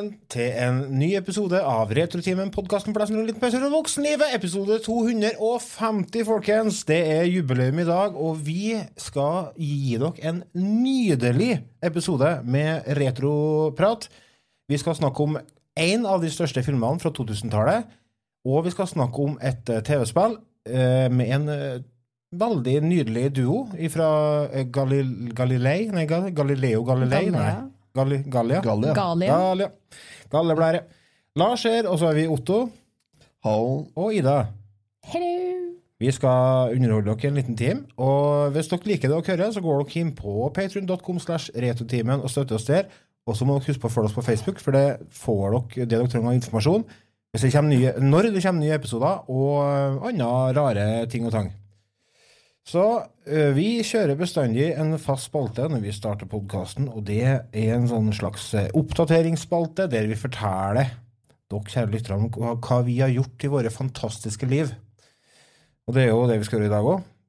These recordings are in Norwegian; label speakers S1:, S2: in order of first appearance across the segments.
S1: velkommen til en ny episode av Retrotimen, podkasten for deg som litt pause fra voksenlivet. Episode 250, folkens. Det er jubileum i dag, og vi skal gi dere en nydelig episode med retroprat. Vi skal snakke om en av de største filmene fra 2000-tallet, og vi skal snakke om et eh, TV-spill eh, med en eh, veldig nydelig duo fra Galil Galilei Nei, Galileo Galileo Galilei? Nei. Gali Gallia?
S2: Gallia.
S3: Galia.
S1: Gallia. Galleblære. Lars her, og så har vi Otto
S2: Hallo.
S1: og Ida.
S3: Hello.
S1: Vi skal underholde dere en liten time. Og hvis dere liker det dere hører, så går dere inn på patreon.com slash retotimen og støtter oss der. Og så må dere huske på å følge oss på Facebook, for det får dere det dere trenger av informasjon hvis det nye, når det kommer nye episoder, og andre rare ting og tang. Så vi kjører bestandig en fast spalte når vi starter podkasten, og det er en sånn slags oppdateringsspalte der vi forteller dere kjære lyttere om hva vi har gjort i våre fantastiske liv. Og det er jo det vi skal gjøre i dag òg.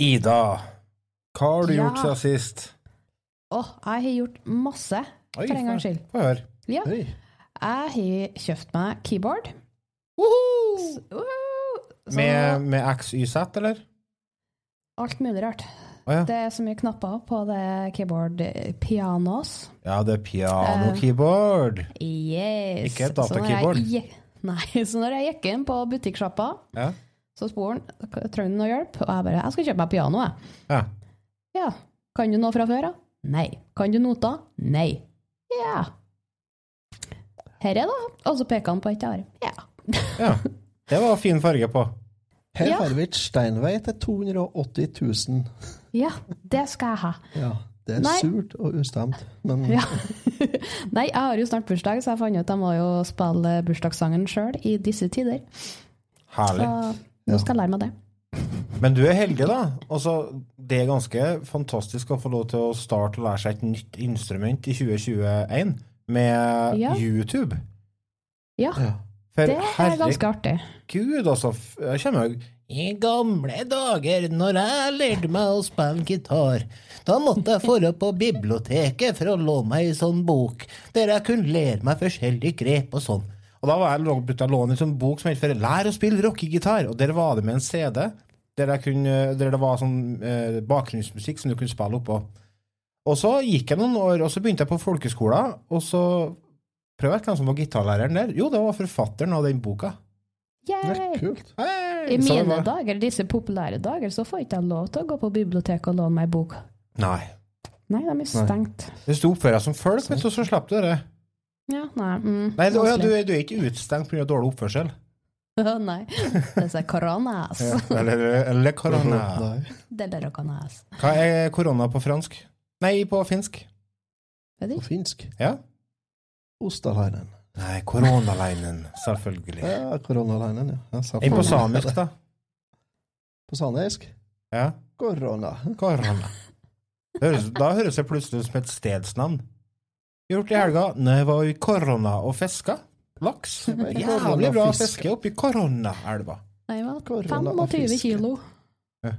S1: Ida, hva har du
S3: Ja.
S1: gjort siden sist?
S3: Å, jeg har gjort masse,
S1: Oi,
S3: for en gangs skyld.
S1: Få høre.
S3: Ja.
S2: Oi.
S3: Jeg har kjøpt meg keyboard. Så
S1: Med, med XYZ, eller?
S3: alt mulig rart.
S1: Oh, ja.
S3: Det er så mye knapper på det keyboard eh, pianos.
S1: ja, det er piano-keyboard.
S3: Yes.
S1: Ikke et
S3: Så
S1: datakeyboard.
S3: Nei, så når jeg gikk inn på butikksjappa,
S1: Ja.
S3: Så spurte han trenger du noe hjelp, og jeg bare jeg skal kjøpe meg piano. Jeg.
S1: ja.
S3: Ja. Kan du noe fra før da? Nei. Kan du noter? Nei. Ja. Her er det, og så peker han på et der. Ja.
S1: ja. Det var fin farge på.
S2: Herr
S3: Ja.
S2: Herwitz Steinway til 280 000.
S3: ja, det skal jeg ha.
S2: Ja, det er
S3: Nei.
S2: surt og ustemt, men
S3: Ja. Nei, jeg har jo snart bursdag, så jeg fant ut at jeg må jo spille bursdagssangen sjøl i disse tider. Så
S1: Herlig.
S3: Nå skal jeg lære meg det.
S1: Men du er heldig, da. Altså, det er ganske fantastisk å få lov til å starte å lære seg et nytt instrument i 2021 med
S3: Ja.
S1: YouTube.
S3: Ja,
S2: ja.
S1: For
S3: det er ganske artig.
S1: Gud, altså. Jeg kommer jo I gamle dager, når jeg lærte meg å spille gitar, da måtte jeg dra på biblioteket for å låne meg ei sånn bok, der jeg kunne lære meg forskjellige grep og sånn. Og da var jeg begynte jeg å låne en sånn bok som het Lær å spille rockegitar, og der var det med en CD, der, kunne, der det var sånn eh, bakgrunnsmusikk som du kunne spille oppå. Og så gikk jeg noen år, og så begynte jeg på folkeskolen, og så prøvde jeg hvem som var gitarlæreren der. Jo, det var forfatteren av den boka.
S2: er
S3: Yay!
S2: kult.
S1: Hey!
S3: I mine
S1: var-
S3: dager, disse populære dager, så får ikke jeg lov til å gå på biblioteket og låne meg bok.
S1: Nei.
S3: Nei, de er stengt.
S1: Hvis du oppfører deg som folk, du, så slipper du det.
S3: Ja, nei. Mm,
S1: Nei, du, ja, du, du er ikke utestengt pga. dårlig oppførsel.
S3: nei. Det er koronas.
S1: Ja, eller, eller korona.
S2: Nei.
S3: Det er koronas.
S1: Hva er korona på fransk? Nei, på finsk.
S3: Vet
S2: På finsk.
S1: Ja?
S2: Ostaleinen.
S1: Nei, koronaleinen, selvfølgelig.
S2: Ja, koronaleinen, ja. ja. sant.
S1: Enn på samisk, da?
S2: På samisk?
S1: Ja?
S2: Korona.
S1: Korona. Da høres det plutselig ut som et stedsnavn. Gjort i helga? Nei, jeg var i korona og fiska. Laks. Jævlig bra
S2: fiske.
S1: fiske oppi koronaelva.
S3: Nei?
S2: Korona og
S3: 25
S2: kilo.
S3: kilo.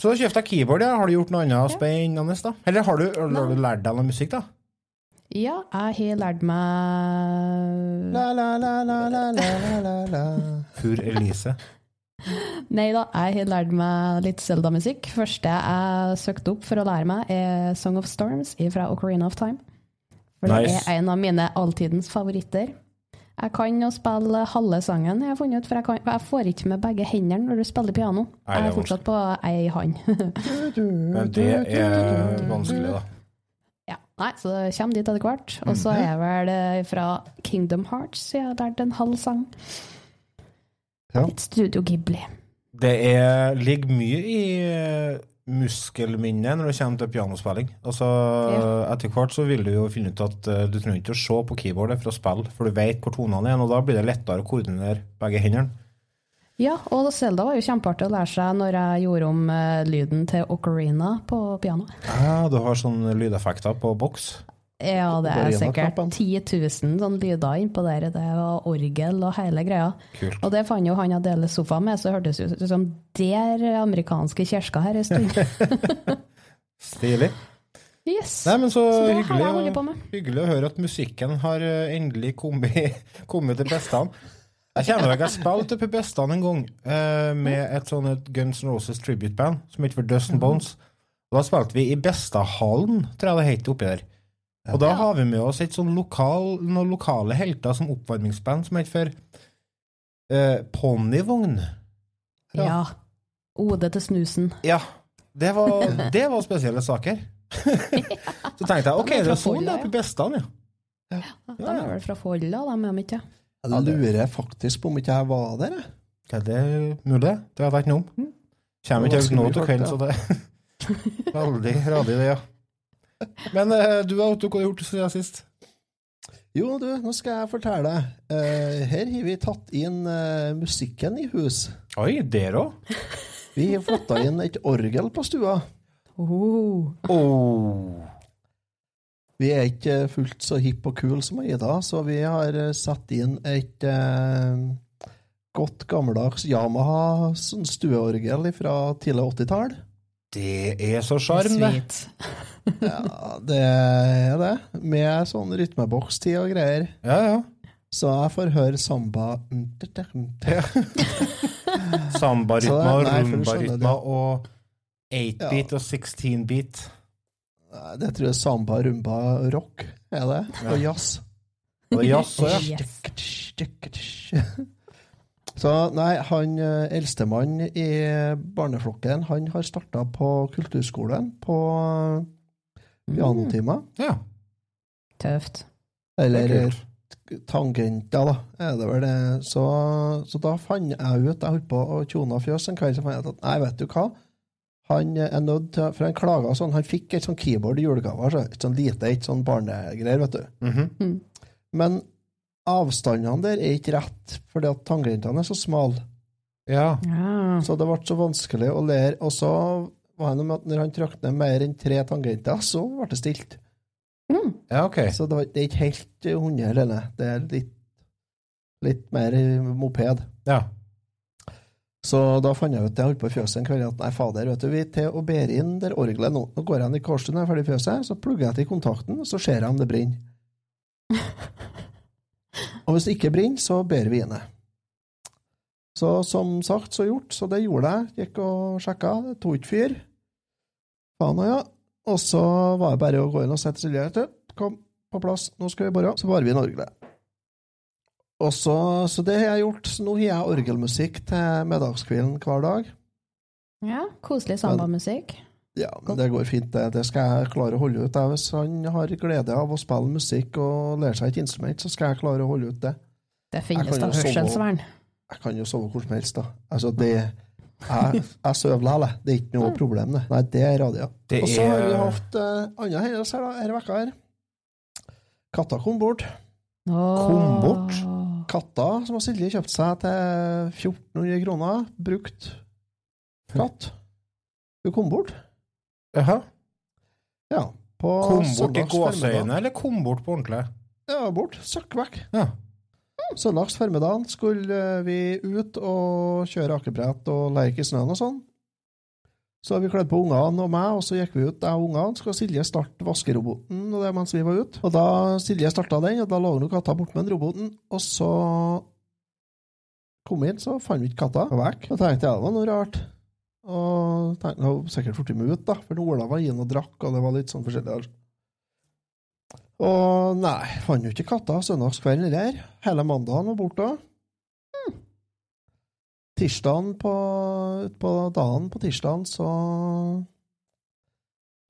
S1: Så du kjøpte deg keyboard, ja. Har du gjort noe annet spennende, da? Eller har du, har du lært deg noe musikk, da?
S3: Ja, jeg har lært meg
S2: La, la, la, la, la, la, la, la.
S1: Fur Elise.
S3: Nei da, jeg har lært meg litt Zelda-musikk. Første jeg søkte opp for å lære meg, er Song of Storms fra Ocarina of Time. For det
S1: Nice.
S3: er en av mine alltidens favoritter. Jeg kan jo spille halve sangen, jeg har funnet ut, for jeg, kan, jeg får ikke med begge hendene når du spiller piano.
S1: Nei, er
S3: Jeg er fortsatt på ei hand.
S1: Men det er vanskelig, da.
S3: ja. Nei, så det kommer dit etter hvert. Og så er jeg vel fra Kingdom Hearts, så jeg har lært en halv sang.
S2: Ja.
S3: Litt Studio Ghibli.
S1: Det er, ligger mye i muskelminnet når det kommer til pianospilling. Altså, Etter hvert så vil du jo finne ut at eh, du trenger ikke å se på keyboardet for å spille, for du vet hvor tonene er, og da blir det lettere å koordinere begge hendene.
S3: Ja, og Selda var jo kjempeartig å lære seg når jeg gjorde om eh, lyden til Ocarina på piano.
S1: Ja, du har sånne lydeffekter på boks.
S3: Ja, det er sikkert
S2: Ocarina-knappen.
S3: 10 000 sånn lyder innpå der. Det var orgel og hele greia.
S1: Kult.
S3: Og det fant jo han jeg deler sofa med, så hørtes det ut som der amerikanske kirka her en stund.
S1: Stilig.
S3: Yes.
S1: Nei, men så,
S3: Så
S1: hyggelig, å, hyggelig å høre at musikken har eh, endelig kommet, kommet til bestene. Jeg kjenner jeg har spilt oppe i bestene en gang uh, med et sånn Guns N' Roses tribute-band som heter for Dust Bones. Og da spilte vi i Bestahallen, tror jeg det het oppi der. Og da har vi med oss et sånn lokal, noen lokale helter som oppvarmingsband som heter for eh, Ponyvogn.
S3: Ja. Ode til snusen.
S1: Ja, det var, det var spesielle saker. Så tenkte jeg ok, det er sånn det er på bestene, ja.
S3: De er vel fra Folla, de er de ikke?
S2: Jeg lurer faktisk på om ikke jeg var der, jeg.
S1: Ja, det er mulig. Det har jeg ikke noe om. Kommer ikke
S2: var
S1: nå til kvelden, så det Veldig radig, det, ja. Men du du, Otto, hva har du gjort siden sist?
S2: Jo, du, nå skal jeg fortelle deg. Eh, her har vi tatt inn eh, musikken i hus.
S1: Oi, der òg?
S2: Vi har flytta inn et orgel på stua.
S3: Oh.
S1: Oh.
S2: Vi er ikke fullt så hipp og kul som Ida, så vi har eh, satt inn et eh, godt gammeldags Yamaha sånn stueorgel fra tidlig 80-tall.
S1: Det er så sjarm, det.
S2: Ja, det er det. Med sånn rytmebokstid og greier.
S1: Ja, ja.
S2: Så jeg får høre samba Samba-rytma,
S1: rumbarytmer og 8-beat og 16-beat.
S2: Det tror jeg samba, rumba, rock er det. Og jazz.
S1: Og jazz òg, ja.
S3: Yes.
S2: Så nei, han eh, eldstemann i barneflokken, han har starta på kulturskolen på
S3: Mm.
S2: pianotimer.
S1: ja.
S3: Tøft.
S2: Eller
S1: er
S2: tangenter, da, er det vel det. Så, så da fant jeg ut Jeg holdt på å tjone fjøs en kveld, så fant jeg ut at nei, vet du hva. Han er nødt til For han klaga sånn. Han fikk et sånn keyboard i julegave. Så, et sånn lite, et sånn barnegreier, vet du.
S1: Mhm.
S2: Men avstandene der er ikke rett, fordi at tangentene er så smale.
S1: Ja.
S3: Ja.
S2: Så det ble så vanskelig å lære. Og så var det noe med at når han trakk ned mer enn tre tangenter, så ble det stilt.
S3: Mm.
S1: ja, ok.
S2: Så det, var, det er ikke helt 100 heller. Det er litt, litt mer moped.
S1: Ja.
S2: Så da fant jeg ut jeg holdt på i fjøset en kveld at nei, fader, vet du, vi er til å bære inn der orgelet nå. Nå går jeg inn i Kårstuen, når jeg er ferdig i fjøset, så plugger jeg til kontakten, så ser jeg om det brenner. Og hvis det ikke brenner, så ber vi inne. Så som sagt, så gjort. Så det gjorde jeg. Gikk og sjekka. Det tok ikke fyr. Faen ja. Og så var det bare å gå inn og sette Silje. vet. Kom på plass, nå skal vi bore. Så barer vi inn orgelet. Og så, så det har jeg gjort. Så nå har jeg orgelmusikk til middagskvelden hver dag.
S3: ja. Koselig sambamusikk.
S2: Ja, men det går fint, det. Det skal jeg klare å holde ut. Hvis han har glede av å spille musikk og lære seg et instrument, så skal jeg klare å holde ut det.
S3: Det
S2: Jeg
S3: finnes
S2: kan
S3: da
S2: jo sove-
S3: hørselsvern.
S2: Jeg kan jo sove hvor som helst, da. Altså, det Jeg, jeg sover likevel, det. Det er ikke noe problem, det. Nei, det er radia.
S1: Det
S2: Og så har vi hatt uh, andre hendelser her, da, denne vekka her. Katta kom bort.
S1: Kom bort.
S2: Katta som har Silje kjøpt seg til 1400 kroner, brukt katt. Hun kom bort.
S1: Jaha.
S2: Ja. På
S1: Kom bort i gåseøynene, eller kom bort på ordentlig?
S2: Ja, bort. Søkk vekk.
S1: Ja.
S2: Søndags formiddag skulle eh, vi ut og kjøre akebrett og leke i snøen og sånn. Så vi kledde på ungene og meg, og så gikk vi ut, jeg og ungene. Skulle Silje starte vaskeroboten og det mens vi var ute. Og da Silje starta den, og da lå hun katta bort med den roboten, og så kom vi inn, så fant vi ikke katta. Var vekk. Da tenkte jeg det var noe rart. Og tenkte jeg sikkert fort ut, da, for Ola var inne og drakk, og det var litt sånn forskjellig. Og nei, fant jo ikke katta søndagskvelden der. Hele mandagen var borte. Tirsdagen på, på dagen på tirsdagen, så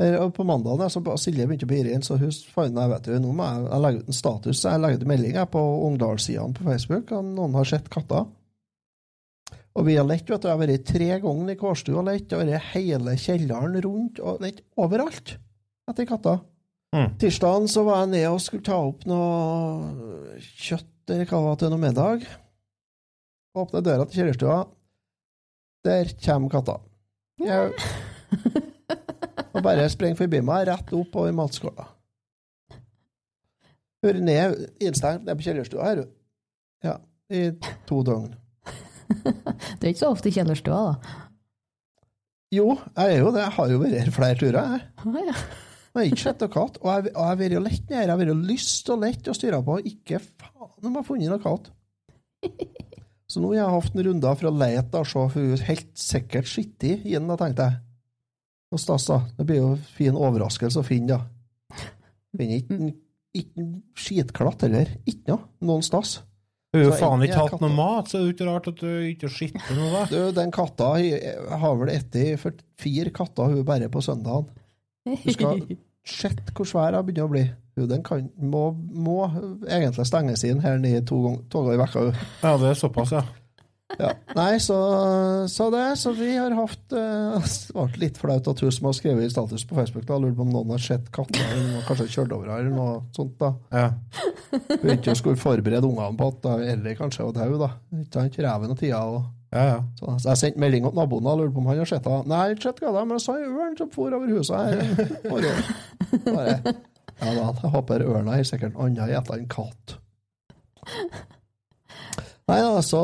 S2: og På mandagen så Silje begynte å bli inn, så hun fant jeg vet du, nå må jeg, jeg legge ut en status. Jeg legger ut melding på Ungdalssidene på Facebook om noen har sett katta. Og vi har lett, vet du. Jeg har vært tre ganger i kårstua lett. Jeg har vært hele kjelleren rundt og lett overalt etter katter.
S1: Mm.
S2: Tirsdagen så var jeg nede og skulle ta opp noe kjøtt eller hva det var til noe middag. Åpner døra til kjellerstua. Der kommer katta. Jeg, og bare springer forbi meg, rett opp over matskåla. Hører ned, innstengt ned på kjellerstua her, du. Ja, i to døgn.
S3: Det er ikke så ofte i kjellerstua, da.
S2: Jo, jeg er jo det. Jeg har jo vært her flere turer, jeg.
S3: Ah, ja.
S2: Jeg har ikke sett noe katt. Og jeg, og har vært jo lett nede. Jeg har vært lyst og lett å styre på. Ikke faen om jeg har funnet noe katt. Så nå har jeg hatt en runde for å lete og se, for hun er helt sikkert skittig i den, tenkte jeg. Og stas, da. Det blir jo fin overraskelse å finne, da. Finner ikke en skitklatt heller. Ikke noe. Noen stas.
S1: Du har jo faen ikke hatt noe mat, så det er jo ikke rart at du ikke skitter noe.
S2: Du, den katta har vel for fire katter hun bare på søndagen. Du skal sett hvor svær hun begynner å bli. Den kan, må, må egentlig stenges inn her nede to ganger i vekka.
S1: Ja, det er såpass, ja.
S2: Ja. Nei, så, så det. Så vi har hatt uh, Det ble litt flaut at hun som har skrevet i status på Facebook, da lurte på om noen har sett katta og kanskje kjørt over her eller noe sånt. da.
S1: ja.
S2: Begynte å skulle forberede ungene på at Ellie kanskje var død, da. Ikke sant? Reven og tida. og
S1: Ja, ja.
S2: så, så jeg sendte melding til naboen og lurte på om han har sett henne. Nei, jeg har ikke sett det er, men jeg så en ørn som for over huset her. Bare, ja da, jeg håper ørna har sikkert annet gjetta enn katt. Nei, altså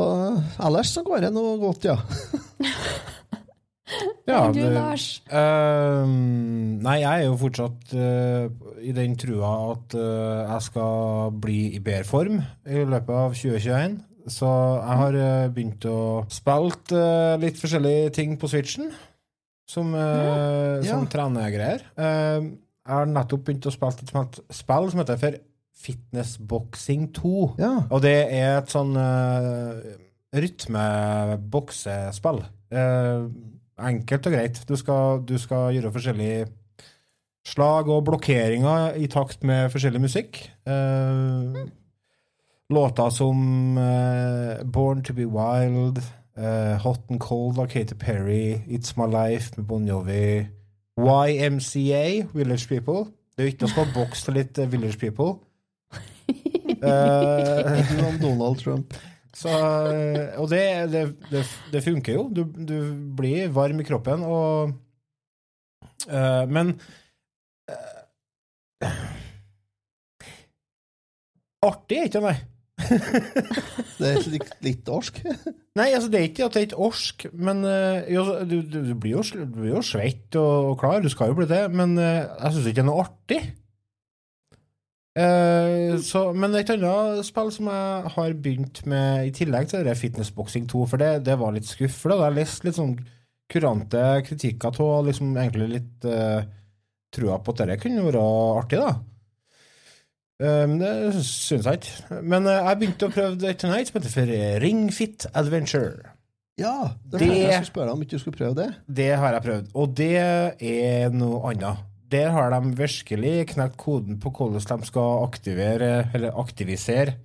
S2: Ellers så går det noe godt, ja.
S1: ja
S3: du,
S1: det-
S3: Lars.
S1: Uh, nei, jeg er jo fortsatt uh, i den trua at uh, jeg skal bli i bedre form i løpet av 2021. Så jeg har eh, begynt å spille litt forskjellige ting på Switchen. Som, uh,
S2: Ja.
S1: som trenergreier. Ehm, jeg har nettopp begynt å spille et spill som heter for Fitness Boxing 2.
S2: Ja.
S1: Og det er et sånn uh, rytmeboksespill. Uh, enkelt og greit. Du skal, du skal gjøre forskjellige slag og blokkeringer i takt med forskjellig musikk. Eh, låter som uh, Born to be Wild, eh, Hot and Cold av Katy Perry, It's My Life med Bon Jovi, YMCA, Village People. Det er jo ikke noe som har boks til litt eh, Village People. Eh,
S2: om Donald Trump.
S1: så, eh, og det, det, det, det funker jo. Du, du blir varm i kroppen, og uh, Men uh, Artig er ikke det, nei.
S2: Det er litt, litt orsk.
S1: Nei, altså det er ikke at det er ikke orsk, men uh, du, du, blir jo, du blir jo svett og, og klar, du skal jo bli det, men jeg syns ikke det er noe artig. Så, men et annet spill som jeg har begynt med i tillegg til Fitnessboxing 2, for det, det var litt skuff, for har hadde jeg lest litt sånn kurante kritikker av, liksom egentlig litt uh, trua på at det kunne være artig, da. Eh, Men det syns jeg ikke. Men uh, jeg begynte å prøve det tonight, som heter for Ringfit Adventure.
S2: Ja, det,
S1: Det-
S2: det... jeg skulle spørre om ikke du skulle prøve det.
S1: Det har jeg prøvd, og det er noe annet. Der har de virkelig knekt koden på hvordan de skal aktivere, eller aktivisere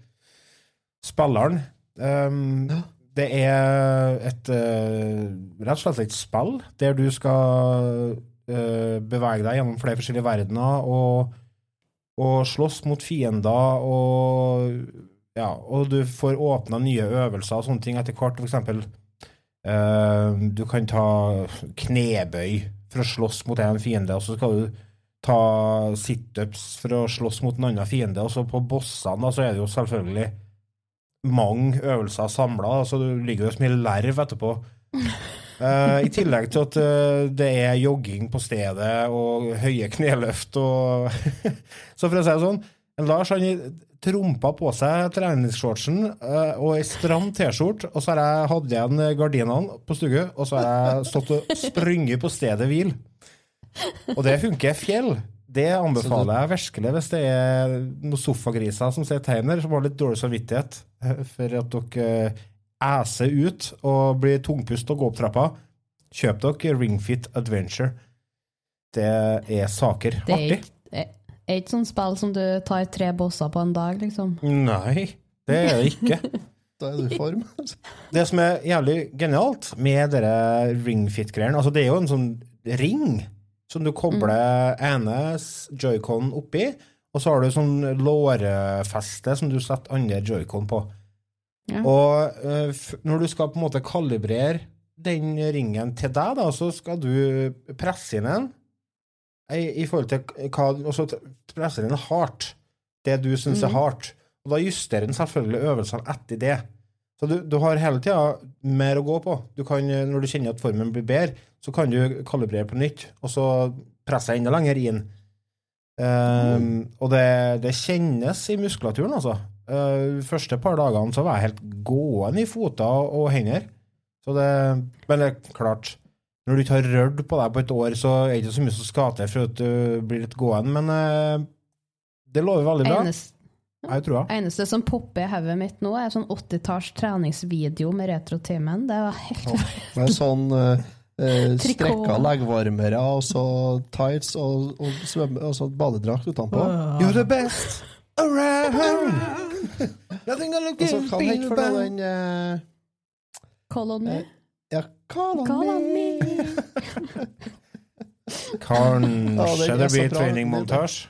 S1: spilleren. Um,
S2: Ja.
S1: Det er et eh, rett og slett et spill der du skal uh, bevege deg gjennom flere forskjellige verdener og, og slåss mot fiender og ja, og du får åpna nye øvelser og sånne ting etter hvert. For eksempel uh, du kan ta knebøy for å slåss mot en fiende, og så skal du ta situps for å slåss mot en annen fiende. Og så på bossene da, så er det jo selvfølgelig mange øvelser samla, så du ligger jo så mye lerv etterpå. uh, I tillegg til at uh, det er jogging på stedet og høye kneløft og Så for å si det sånn, Lars han trompa på seg treningsshortsen uh, og ei stram T-skjorte, og så har jeg hatt igjen gardinene på stugu, og så har jeg stått og sprunget på stedet hvil. Og det funker fjell. Det anbefaler jeg virkelig hvis det er noen sofagriser som ser tegner som har litt dårlig samvittighet eh, for at dere eh, æser ut og blir tungpust og går opp trappa. Kjøp dere Ringfit Adventure. Det er saker.
S3: Det er
S1: Artig.
S3: Er ikke sånn spill som du tar tre bosser på en dag, liksom.
S1: Nei, det er det ikke.
S2: Da er du i form.
S1: Det som er jævlig genialt med dere ringfit-greiene Altså, det er jo en sånn ring som du kobler ene s- joycon oppi, og så har du sånn lårfeste som du setter andre joycon på.
S3: Ja.
S1: Og eh, når du skal på en måte kalibrere den ringen til deg, da, så skal du presse inn en i, i forhold til hva Og så presser den hardt. Det du syns er hardt. Og da justerer den selvfølgelig øvelsene etter det. Så du, du har hele tida mer å gå på. Du kan, når du kjenner at formen blir bedre, så kan du kalibrere på nytt, og så presse enda lenger inn. Um, Og det, det kjennes i muskulaturen, altså. Uh, de første par dagene så var jeg helt gåen i føtter og hender. Så det, men det er klart, når du ikke har rørt på deg på et år, så er det ikke så mye som skal til for at du blir litt gåen. Men uh, det lover veldig bra.
S3: Eneste,
S1: Jeg tror jeg.
S3: eneste som popper i hodet mitt nå, er sånn 80-talls treningsvideo med retrotimen. Det var helt
S2: Med sånn uh,
S3: uh
S2: strekka leggvarmere og så tights og, og, svømme, og så badedrakt utenpå.
S1: You're the best around. Nothing gonna give me
S2: eh,
S3: Call on me.
S2: Ja, call on
S3: Call on
S2: me.
S3: me. Ja,
S1: Kanskje det blir trainingmontasje.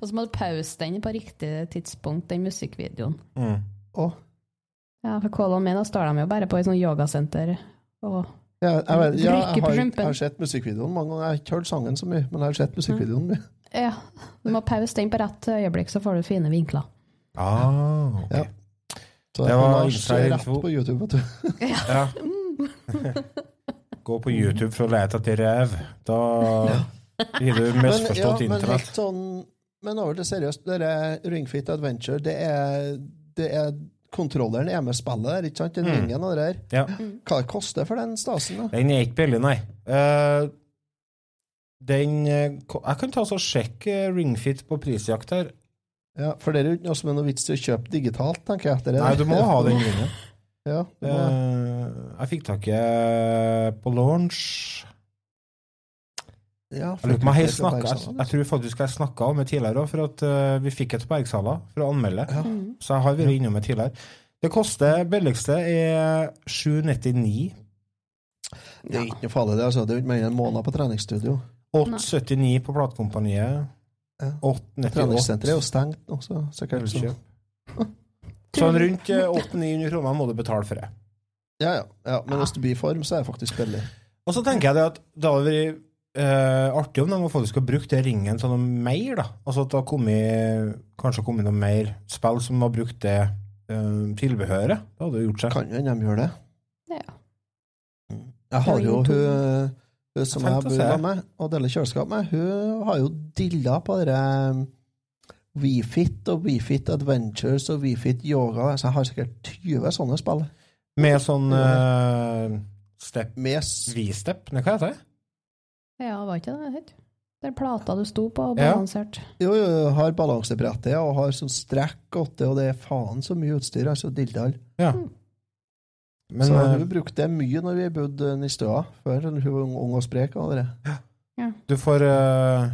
S3: Og så må du pause den på riktig tidspunkt, den musikkvideoen.
S1: Mm.
S2: Oh.
S3: Ja, for Call on me, da står de jo bare på et sånt yogasenter. Og
S2: ja, jeg, vet, ja, jeg,
S3: på
S2: har, jeg har sett musikkvideoen mange ganger. Jeg har ikke hørt sangen så mye, men jeg har sett musikkvideoen mye.
S3: ja, du må pause den på rett øyeblikk, så får du fine vinkler.
S1: Ah, ok.
S2: Ja. Så
S1: Det var
S2: rett på YouTube, vet du.
S1: Ja. Gå på YouTube for å lete etter rev. Da blir du
S2: Men, ja,
S1: internett.
S2: men sånn Men over til seriøst, det er Ringfit Adventure, det er, det er Kontrolleren er med spillet ikke sant? Den
S1: Mm.
S2: ringen og det der.
S1: Ja.
S2: Hva det koster for den stasen, da?
S1: Den er ikke billig, nei. Uh, den eh, Jeg kan ta og sjekke Ringfit på prisjakt her.
S2: Ja, For det er jo ikke noe som er noe vits i å kjøpe digitalt, tenker jeg. det
S1: Nei, du må ha den ringen.
S2: Ja.
S1: Eh, jeg fikk tak i eh, på launch
S2: ja,
S1: Jeg, jeg, snakket, jeg, jeg tror faktisk jeg snakka om det tidligere òg, for at uh, vi fikk et Bergsala for å anmelde.
S2: Ja.
S1: Så jeg har vært innom det tidligere. Det koster billigste er 799.
S2: Det er ikke noe farlig, det. altså. Det er ikke mer enn en måned på treningsstudio.
S1: 879 på platekompaniet.
S2: Ja.
S1: 898
S2: Treningssenteret er jo stengt nå, så sikkert. Så.
S1: Sånn rundt eh, 800-900 kroner må du betale for det.
S2: Ja, ja, ja, men hvis du blir i form, så er det faktisk billig.
S1: Og så tenker jeg det at det hadde vært uh, artig om de faktisk hadde brukt det ringen til noe mer. da. Altså at det har kommet, kanskje kommet noe mer spill som har brukt det uh, tilbehøret. Det hadde gjort seg.
S2: Kan jo hende de gjør det.
S3: Ja.
S2: Jeg har jo hun, hun som
S1: Jeg
S2: bor med og deler kjøleskap med, hun har jo dilla på dere WeFit og WeFit Adventures og WeFit Yoga. Så jeg har sikkert 20 sånne spill.
S1: Med sånn uh, step
S2: Med
S1: V-step, hva heter det?
S3: Ja, var ikke det det het? Den plata du sto på og
S1: Ja.
S3: balansert.
S2: Jo, jo, har balansebrettet og har sånn strekk åtte, og det er faen så mye utstyr. Altså dildal.
S1: Ja.
S3: Mm.
S1: Men
S2: så
S1: eh,
S2: hun brukte det mye når vi bodde i Støa, før hun var ung- og sprek. Ja.
S1: du får uh,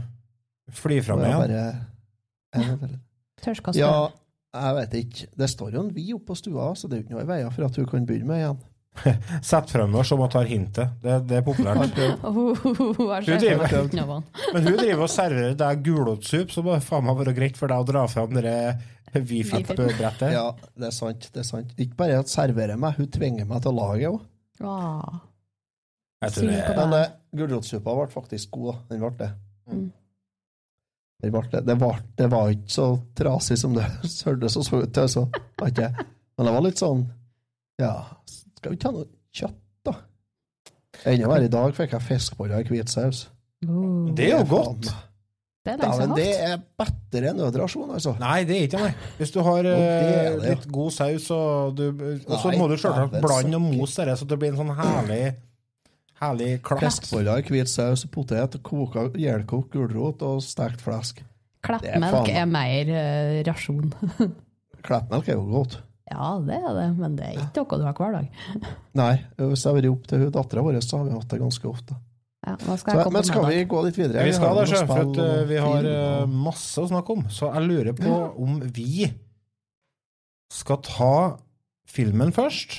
S1: fly fram igjen.
S2: bare
S3: Tørrskast.
S2: Ja, jeg vet ikke. Det står jo en vi oppe på stua, så det er jo ikke noe i veien for at hun kan begynne med igjen.
S1: Sett frem oss som hun tar hintet. Det, det er populært.
S3: Oh, hun har
S1: Du driver-. Men hun driver og serverer deg gulrotsup, så må det faen meg være greit for deg å dra fram det Wifi-brettet.
S2: Ja, det er sant. det er sant. Ikke bare at serverer meg, hun tvinger meg til å lage òg.
S3: Ah.
S1: Jeg tror det
S3: Synd på
S2: Men det, gulrotsuppa ble faktisk god. Den ble det.
S3: Mm.
S2: Den ble det. Det, var, det var ikke så trasig som det hørtes og så ut til. Ikke- Men det var litt sånn Ja, skal vi ikke ha noe kjøtt, da? Enda verre i dag fikk jeg fiskeboller i hvitsaus.
S3: Oh.
S1: Det er jo godt.
S3: Det er
S2: Daven, det er bedre enn nødrasjon, altså.
S1: Nei, det er ikke det. Hvis du har
S2: det
S1: eh,
S2: det,
S1: litt god saus, og, du, og så
S2: Nei,
S1: må du selvsagt
S2: dæven
S1: blande og mose det, så det blir en sånn herlig herlig klapp.
S2: Fiskeboller hvit saus og potet, ihjelkokt gulrot og stekt flesk.
S3: Kleppmelk
S2: er,
S3: er mer uh, rasjon.
S2: Kleppmelk er jo godt.
S3: Ja, det er det, men det er ikke noe du har hver dag.
S2: Nei, hvis jeg har vært opp til dattera vår, så har vi hatt det ganske ofte.
S3: Ja, skal
S2: Så, men skal vi gå litt videre?
S1: Vi skal
S2: da
S1: det, sjef, for at eh, vi har eh, masse å snakke om. Så jeg lurer på om vi skal ta filmen først.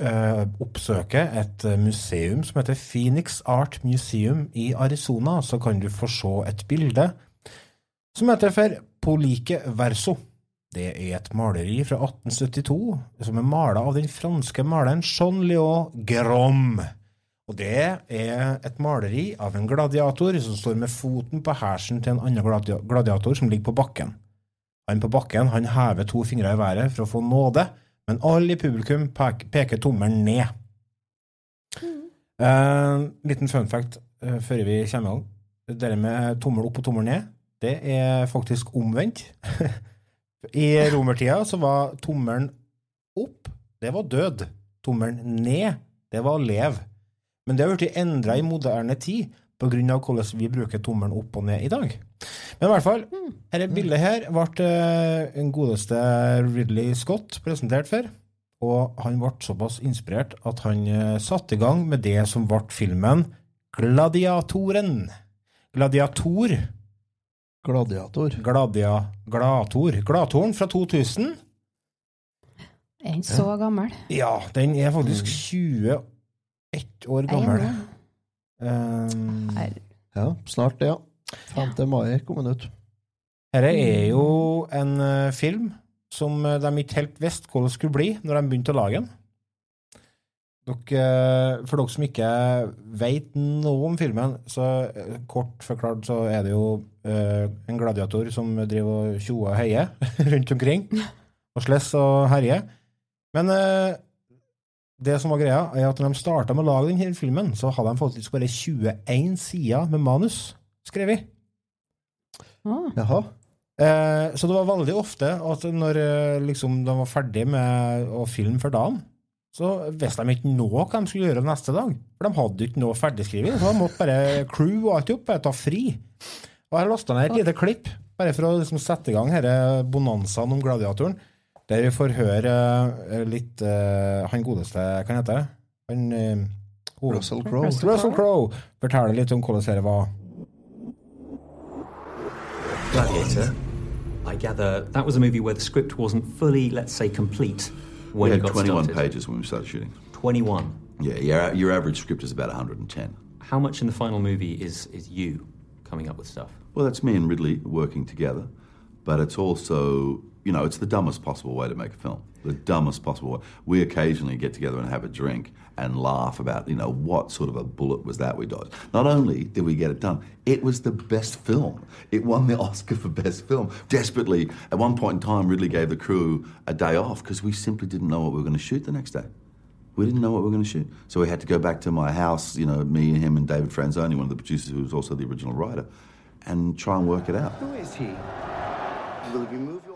S1: eh, oppsøke et eh, museum som heter Phoenix Art Museum i Arizona, så kan du få se et bilde som heter for Polike Verso. Det er et maleri fra 1872 som er mala av den franske maleren Jean-Léon Grom. Og det er et maleri av en gladiator som står med foten på hersen til en annen gladi gladiator som ligger på bakken. Han på bakken han hever to fingre i været for å få nåde, men alle i publikum pek, peker tommelen ned. Eh, liten fun fact uh, før vi kommer i gang. Det med tommel opp og tommel ned, det er faktisk omvendt. I romertida så var tommelen opp, det var død. Tommelen ned, det var lev. Men det har blitt endra i moderne tid på grunn av hvordan vi bruker tommelen opp og ned i dag. Men i hvert fall, dette bildet her ble den en godeste Ridley Scott presentert for. Og han ble såpass inspirert at han eh, satte i gang med det som ble filmen Gladiatoren. Gladiator.
S2: Gladiator.
S1: Gladia, Glator. Glatoren fra 2000.
S3: Er den så gammel.
S1: Ja, den er faktisk 21 år gammel. Um,
S2: Ja, snart det, ja. 5. mai kom den ut.
S1: Dette er jo en eh, film som eh, de ikke helt visste hvordan det skulle bli når de begynte å lage den. Dere, eh, for dere som ikke vet noe om filmen, så kort forklart så er det jo uh, en gladiator som driver og tjoer og heier rundt omkring, og slåss og herjer. Men uh, det som var greia, er at når de starta med å lage denne filmen, så hadde de faktisk bare 21 sider med manus skrevet.
S3: Å,
S2: Jaha.
S1: Eh, så det var veldig ofte at når eh, liksom, de var ferdig med å filme for dagen, så visste de ikke noe hva de skulle gjøre neste dag. For de hadde ikke noe ferdigskrevet. Så de måtte bare crew og alt opp, bare ta fri. Og jeg lasta ned et lite klipp, bare for å liksom, sette i gang denne bonanzaen om gladiatoren, der vi får høre eh, litt uh, Han godeste, hva heter han? Uh,
S2: Russell Crowe.
S1: Russell Crowe forteller litt om hvordan det var.
S4: Gladiator. I gather that was a movie where the script wasn't fully, let's say, complete when
S5: we
S4: you
S5: had
S4: got
S5: 21
S4: started.
S5: pages when we started shooting.
S4: 21.
S5: Yeah, your, your average script is about 110.
S4: How much in the final movie is, is you coming up with stuff?
S5: Well, that's me and Ridley working together, but it's also, you know, it's the dumbest possible way to make a film. The dumbest possible way. We occasionally get together and have a drink and laugh about, you know, what sort of a bullet was that we dodged. Not only did we get it done, it was the best film. It won the Oscar for best film. Desperately, at one point in time, Ridley gave the crew a day off because we simply didn't know what we were going to shoot the next day. We didn't know what we were going to shoot. So we had to go back to my house, you know, me, and him, and David Franzoni, one of the producers who was also the original writer, and try and work it out.
S6: Who is he? Will remove your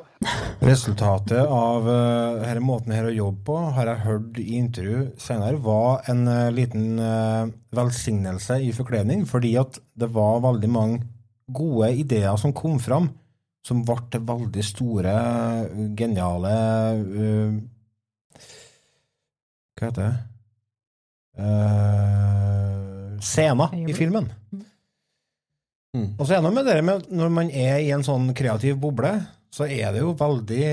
S1: Resultatet av uh, denne måten her å jobbe på, har jeg hørt i intervju senere, var en uh, liten uh, velsignelse i forkledning, fordi at det var veldig mange gode ideer som kom fram, som ble til veldig store, eh, geniale eh, Hva heter det? Eh, scener i filmen.
S2: Mm.
S1: Og så er det noe med det med når man er i en sånn kreativ boble, så er det jo veldig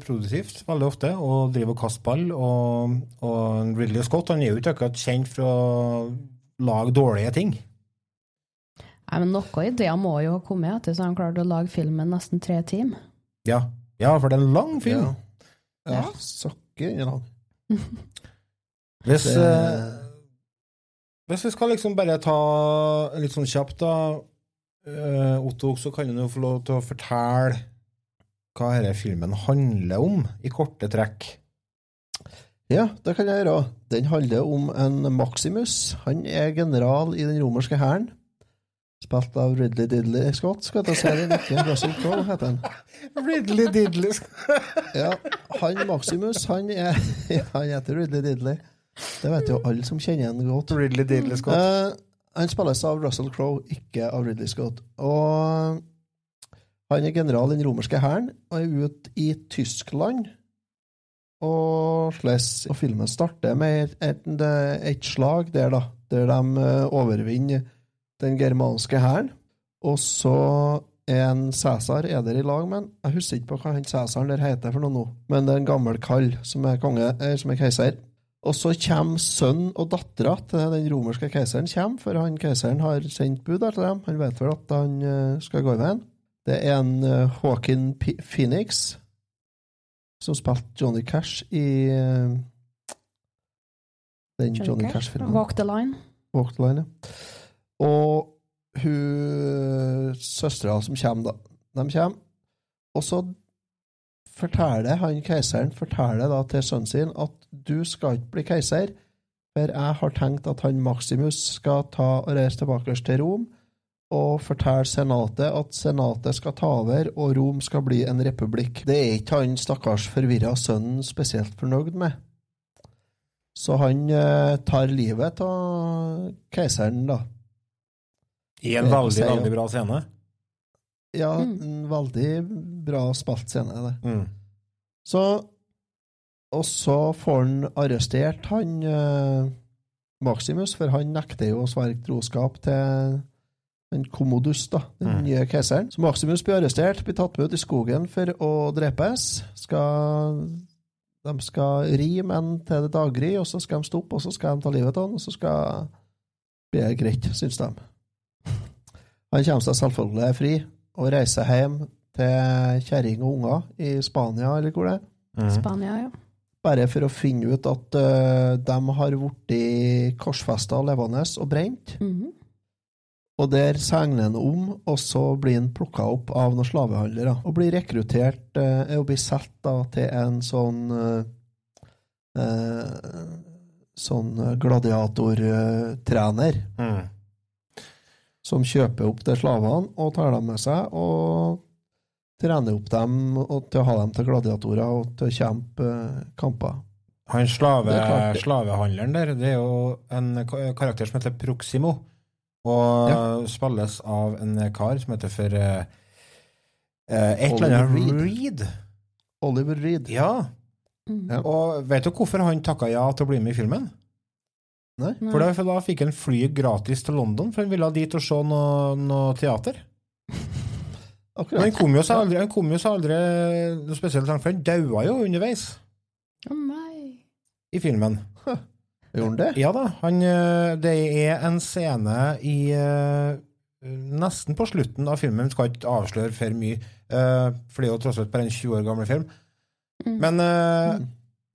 S1: produktivt veldig ofte å drive og kaste ball. Og, og Ridley Scott han er jo ikke akkurat kjent for å lage dårlige ting.
S3: Nei, men Noen ideer må jo ha kommet etter, så han klarte å lage filmen nesten tre timer.
S1: Ja, ja for det er en lang film.
S2: Ja. ja. Sakker inn lang.
S1: Hvis,
S2: Det-
S1: eh, hvis vi skal liksom bare ta litt sånn kjapt, da eh, Otto, så kan du jo få lov til å fortelle hva denne filmen handler om, i korte trekk.
S2: Ja, det kan jeg gjøre. Den handler om en Maximus. Han er general i den romerske hæren. Spilt av Ridley Diddley Scott, skal jeg ta se den ikke. Russell Crowe heter han.
S1: Ridley Diddley.
S2: Ja, han Maximus, han er ja, Han heter Ridley Diddley. Det vet jo alle som kjenner han godt.
S1: Ridley Diddley Scott.
S2: Eh, han spilles av Russell Crowe, ikke av Ridley Scott. Og han er general i den romerske hæren og er ute i Tyskland. Og, slags, og filmen starter med et, et, et slag der, da, der de eh, overvinner den germanske hæren. Og så er en Cæsar er der i lag med han. Jeg husker ikke på hva han Cæsaren der heter for noe nå, men det er en gammel kall som er konge, er, som er keiser. Og så kommer sønnen og dattera til den romerske keiseren, kommer, for han keiseren har sendt bud etter til dem. Han vet vel at han eh, skal gå i veien. Det er en Hawkin P Phoenix som spilte Johnny Cash i eh, den Johnny Cash-filmen.
S3: Walk the line.
S2: Walk the line, ja. Og hun søstera som kommer, da. De kommer. Og så forteller han keiseren forteller da til sønnen sin at du skal ikke bli keiser, for jeg har tenkt at han Maximus skal ta og reise tilbake til Rom og fortelle senatet at senatet skal ta over og Rom skal bli en republikk. Det er ikke han stakkars forvirra sønnen spesielt fornøyd med. Så han eh, tar livet av keiseren, da.
S1: I en veldig,
S2: si,
S1: veldig bra scene.
S2: Ja,
S3: Mm.
S2: en veldig bra spilt scene, det.
S1: Mm.
S2: Så Og så får han arrestert han eh, Maximus, for han nekter jo å sverge troskap til den Commodus, da, den
S1: Mm.
S2: nye keiseren. Så Maximus blir arrestert, blir tatt med ut i skogen for å drepes. Skal, de skal ri menn til det daggry, og så skal de stoppe, og så skal de ta livet av han, og så skal bli det greit, syns de. Han kommer seg selvfølgelig fri, og reiser hjem til kjerring og unger i Spania, eller hvor det er.
S1: Mm.
S3: Spania, ja.
S2: Bare for å finne ut at uh, de har blitt korsfesta levende og brent.
S3: Mhm.
S2: Og der segner han om, og så blir han plukka opp av noen slavehandlere. Og blir rekruttert eh, og blir da, til en sånn eh, uh, Sånn gladiatortrener
S1: Mm.
S2: som kjøper opp de slavene og tar dem med seg og trener opp dem og til å ha dem til gladiatorer og til å kjempe eh, kamper.
S1: Han slave,
S2: er
S1: slavehandleren der, det er jo en karakter som heter Proximo. Og
S2: Ja.
S1: spilles av en kar som heter for eh, eh, et eller annet
S2: Reed. Oliver Reed.
S1: Ja.
S3: Mm.
S2: Ja.
S1: Og vet du hvorfor han takka ja til å bli med i filmen?
S2: Nei?
S1: For da, for da fikk han fly gratis til London, for han ville dit og se noe, noe teater. Men han kom jo seg aldri, han kom jo seg aldri noe spesielt langt, for han daua jo underveis
S3: Å nei.
S1: i filmen.
S2: Gjorde han det?
S1: Ja da, han, eh, det er en scene i eh, Nesten på slutten av filmen, vi skal ikke avsløre for mye, eh, for det er jo tross alt bare en 20 år gammel film.
S3: Mm.
S1: Men eh,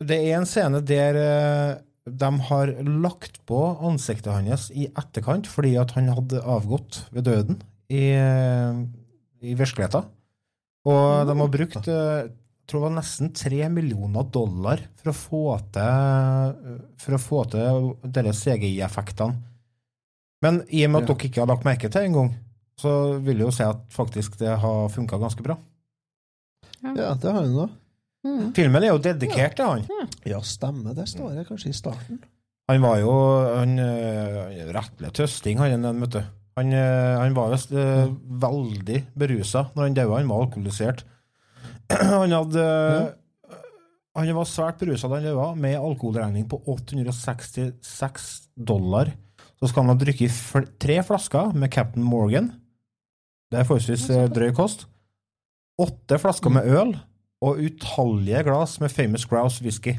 S1: det er en scene der de har lagt på ansiktet hans i etterkant fordi at han hadde avgått ved døden i, i virkeligheten. Og de har brukt eh, jeg tror det var nesten tre millioner dollar for å få til for å få til deres CGI-effektene. Men i og med at
S2: Ja.
S1: dere ikke har lagt merke til det engang, så vil jeg jo si at faktisk det har funka ganske bra.
S2: Ja, det har han da.
S3: Mm.
S1: Filmen er jo dedikert til han.
S2: Ja, stemmer. Det står det kanskje i starten.
S1: Han var jo han, øh, rettelig tøsting, han den, vet du. Han, øh, han var visst øh, veldig berusa når han daua. Han var alkoholisert. Han hadde Han var svært berusa da han levde, med alkoholregning på 866 dollar. Så skal han ha drukket fl tre flasker med Captain Morgan. Det er forholdsvis øh, drøy kost. Åtte flasker med øl og utallige glass med Famous Grouse whisky.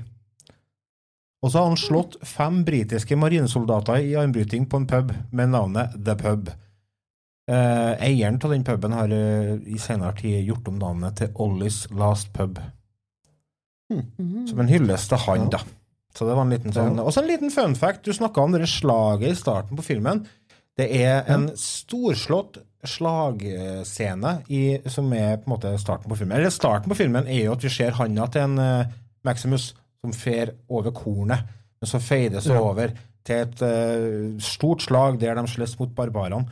S1: Og så har han slått fem britiske marinesoldater i armbryting på en pub med navnet The Pub. Eh, eieren av den puben har uh, i senere tid gjort om navnet til Ollys Last Pub.
S3: Mm.
S1: Som en hyllest til han,
S2: Ja.
S1: da. Så det var en liten sånn Og så en liten fun fact. Du snakka om det slaget i starten på filmen. Det er en storslått slagscene i, som er på en måte starten på filmen. Eller starten på filmen er jo at vi ser handa til en uh, Maximus som fer over kornet, men så feides det
S2: Ja.
S1: over til et stort slag der de slåss mot barbarene.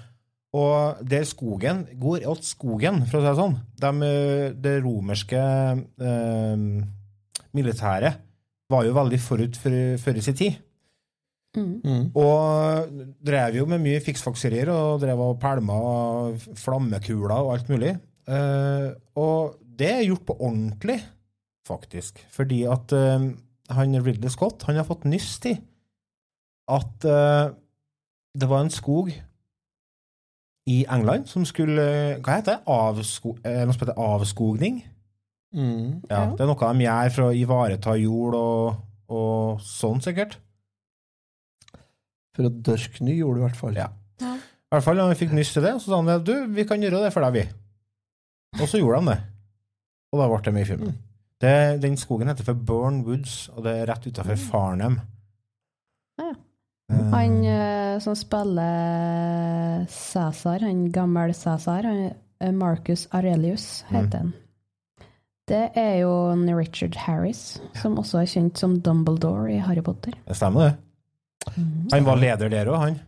S1: Og der skogen går åt skogen, for å si det sånn. De, eh, det romerske eh, militæret var jo veldig forut for, for sin tid.
S2: Mm.
S1: Og drev jo med mye fiksfakserier og drev og pælma flammekuler og alt mulig. Eh, og det er gjort på ordentlig, faktisk. Fordi at eh, han Ridley Scott han har fått nyss til at eh, det var en skog i England som skulle Hva heter det? Avsko, eh, noe som heter avskogning?
S2: Mm.
S1: Ja, Det er noe de gjør for å ivareta jord og, og sånn, sikkert.
S2: For å dørke ny jord, i hvert fall.
S1: Ja. I hvert fall, Han fikk nyss til det, og så sa han du, vi kan gjøre det for deg, vi. Og så gjorde de det. Og da ble det med i filmen. Det, den skogen heter for Burn Woods, og det er rett utafor Farnham.
S3: Ja.
S1: Eh,
S3: Han eh, som spiller Cæsar, han gammel Cæsar, eh, Marcus Aurelius
S1: Mm.
S3: heter han. Det er jo Richard Harris, som også er kjent som Dumbledore i Harry Potter.
S1: det stemmer, det. Han var leder der òg, han.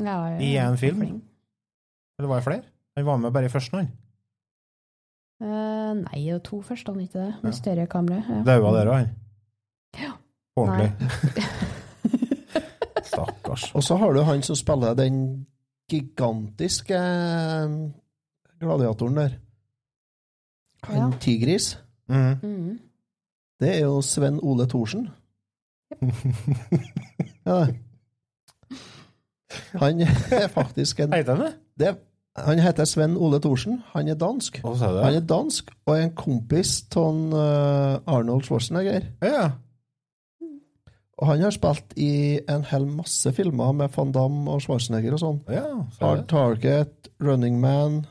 S3: Ja, ja,
S1: I en film?
S3: flink.
S1: Eller var det flere? Han var med bare i første, han.
S3: Uh, nei, det var to første, han ikke det? Kamera. Ja.
S1: Daua der òg, han.
S3: Ja.
S1: Ordentlig. Stakkars.
S2: Og så har du han som spiller den gigantiske eh, gladiatoren der. Han
S3: Ja.
S2: Tigris.
S1: Mm.
S3: Mm.
S2: Det er jo Sven Ole Thorsen. Ja. Han er faktisk en
S1: Heter han det?
S2: det, Han heter Sven Ole Thorsen. Han er dansk. Han er dansk og er en kompis av Arnold Schwarzenegger.
S1: Ja.
S2: Og han har spilt i en hel masse filmer med van Damme og Schwarzenegger og sånn.
S1: ja
S2: Hard. Target, Running Man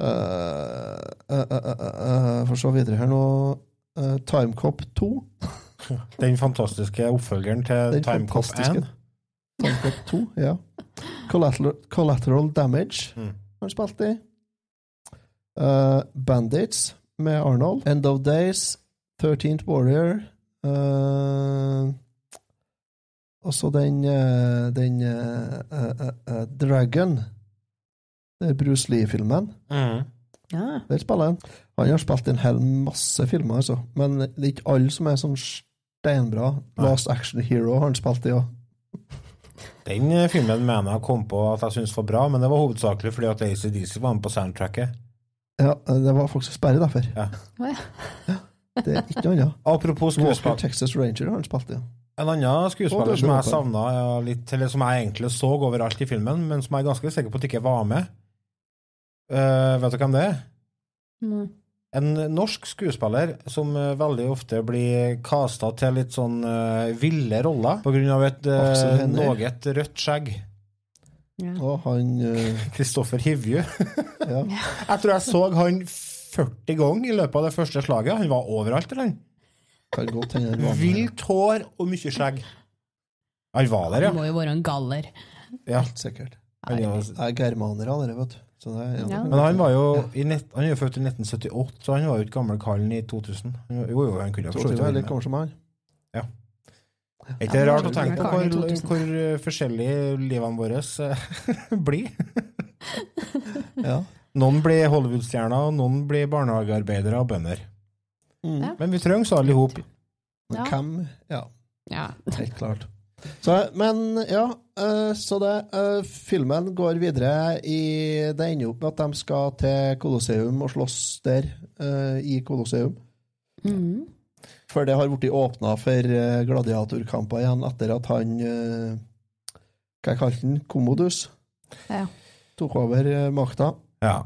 S2: uh, uh, uh, Får se videre her nå. Uh, Timecop 2.
S1: Den fantastiske oppfølgeren til Timecop
S2: fantastiske.
S1: 1.
S2: Timecop 2, ja. Collateral, Collateral Damage
S1: Mm.
S2: har han spilt i. Uh, Bandits med Arnold. End of Days. 13th Warrior. Uh, og så den, uh, den uh, uh, uh, Dragon. Det er Bruce Lee-filmen.
S1: Mm.
S3: Ja.
S2: Der spiller han. Han har spilt en hel masse filmer, altså. Men det er ikke alle som er sånn steinbra. Last Action Hero har han spilt i òg.
S1: Den eh, filmen mener jeg kom på at jeg syntes var bra, men det var hovedsakelig fordi at ACDC var med på soundtracket.
S2: Ja, det var faktisk bare derfor.
S1: Ja.
S3: Ja.
S2: Det er ikke noe annet.
S1: Apropos
S2: Walker
S1: skuespill.
S2: Texas Ranger har han spilt i.
S1: En annen skuespiller
S2: er
S1: som jeg savna litt, eller som jeg egentlig så overalt i filmen, men som jeg er ganske sikker på at ikke var med. uh, vet du hvem det er?
S3: Mm.
S1: En norsk skuespiller som eh, veldig ofte blir kasta til litt sånn uh, ville roller på grunn av et uh, noe rødt skjegg.
S3: Ja.
S2: Og han Kristoffer
S1: Kristoffer Hivju.
S2: Ja.
S1: Jeg tror jeg så han 40 ganger i løpet av det første slaget. Han var overalt, eller? Vilt hår og mye skjegg. Han var der,
S3: Det
S1: ja.
S3: må jo være en galler.
S1: ja.
S2: Helt sikkert.
S1: Han, er-
S2: Det er germanere, dere, vet du. Så det,
S3: Ja.
S1: men han var jo i nett, Han er født i 1978, så han var jo ikke gammel kallen i 2000. Jo, jo, han kunne jo vært
S2: litt gammel som han?
S1: Er ikke det
S3: Ja,
S1: rart å tenke på hvor,
S3: gammel i 2000.
S1: hvor eh, forskjellig livene våre eh, blir?
S2: Ja.
S1: Noen blir Hollywood-stjerner, og noen blir barnehagearbeidere og bønder.
S2: Mm.
S3: Ja.
S1: Men vi trengs alle i hop.
S2: Men
S3: Ja.
S2: hvem Ja,
S3: Ja.
S2: helt klart. Så, men ja, eh, så det eh, Filmen går videre i Det ender opp med at de skal til Colosseum og slåss der, eh, i Colosseum.
S3: Mm.
S2: For det har blitt åpna for gladiatorkamper igjen etter at han Hva jeg kalte han? Commodus?
S3: Ja.
S2: Tok over makta.
S1: Ja.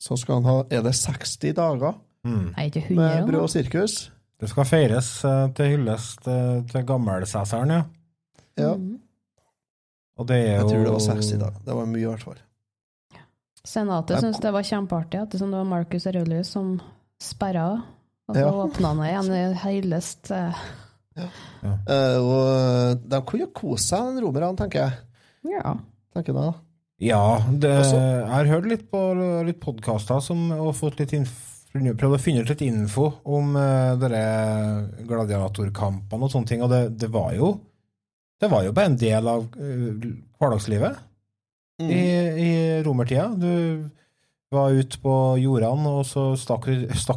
S2: Så skal han ha Er det 60 dager
S1: Mm.
S3: Nei, ikke 100
S2: med
S3: brød
S2: og sirkus?
S1: Det skal feires eh, til hyllest eh, til gammelseseren, ja.
S2: Ja.
S3: Mm.
S1: Og det er
S2: Jeg tror det var 60 dag. Det var mye, i hvert fall.
S3: Senatet syntes det var kjempeartig at det var Marcus Aurelius som sperra, og så
S2: Ja.
S3: åpna han igjen i hyllest. Ja.
S2: Ja. Uh, og eh, de kunne jo kose seg, romerne, tenker jeg.
S3: Ja.
S2: Tenker jeg da.
S1: Ja, det, jeg har hørt litt på litt podkaster som og fått litt inf prøvd å finne ut litt info om uh, dere gladiatorkampene og sånne ting, og det, det var jo det var jo bare en del av uh, hverdagslivet
S2: Mm.
S1: i, i romertida. Du var ute på jordene, og så stakk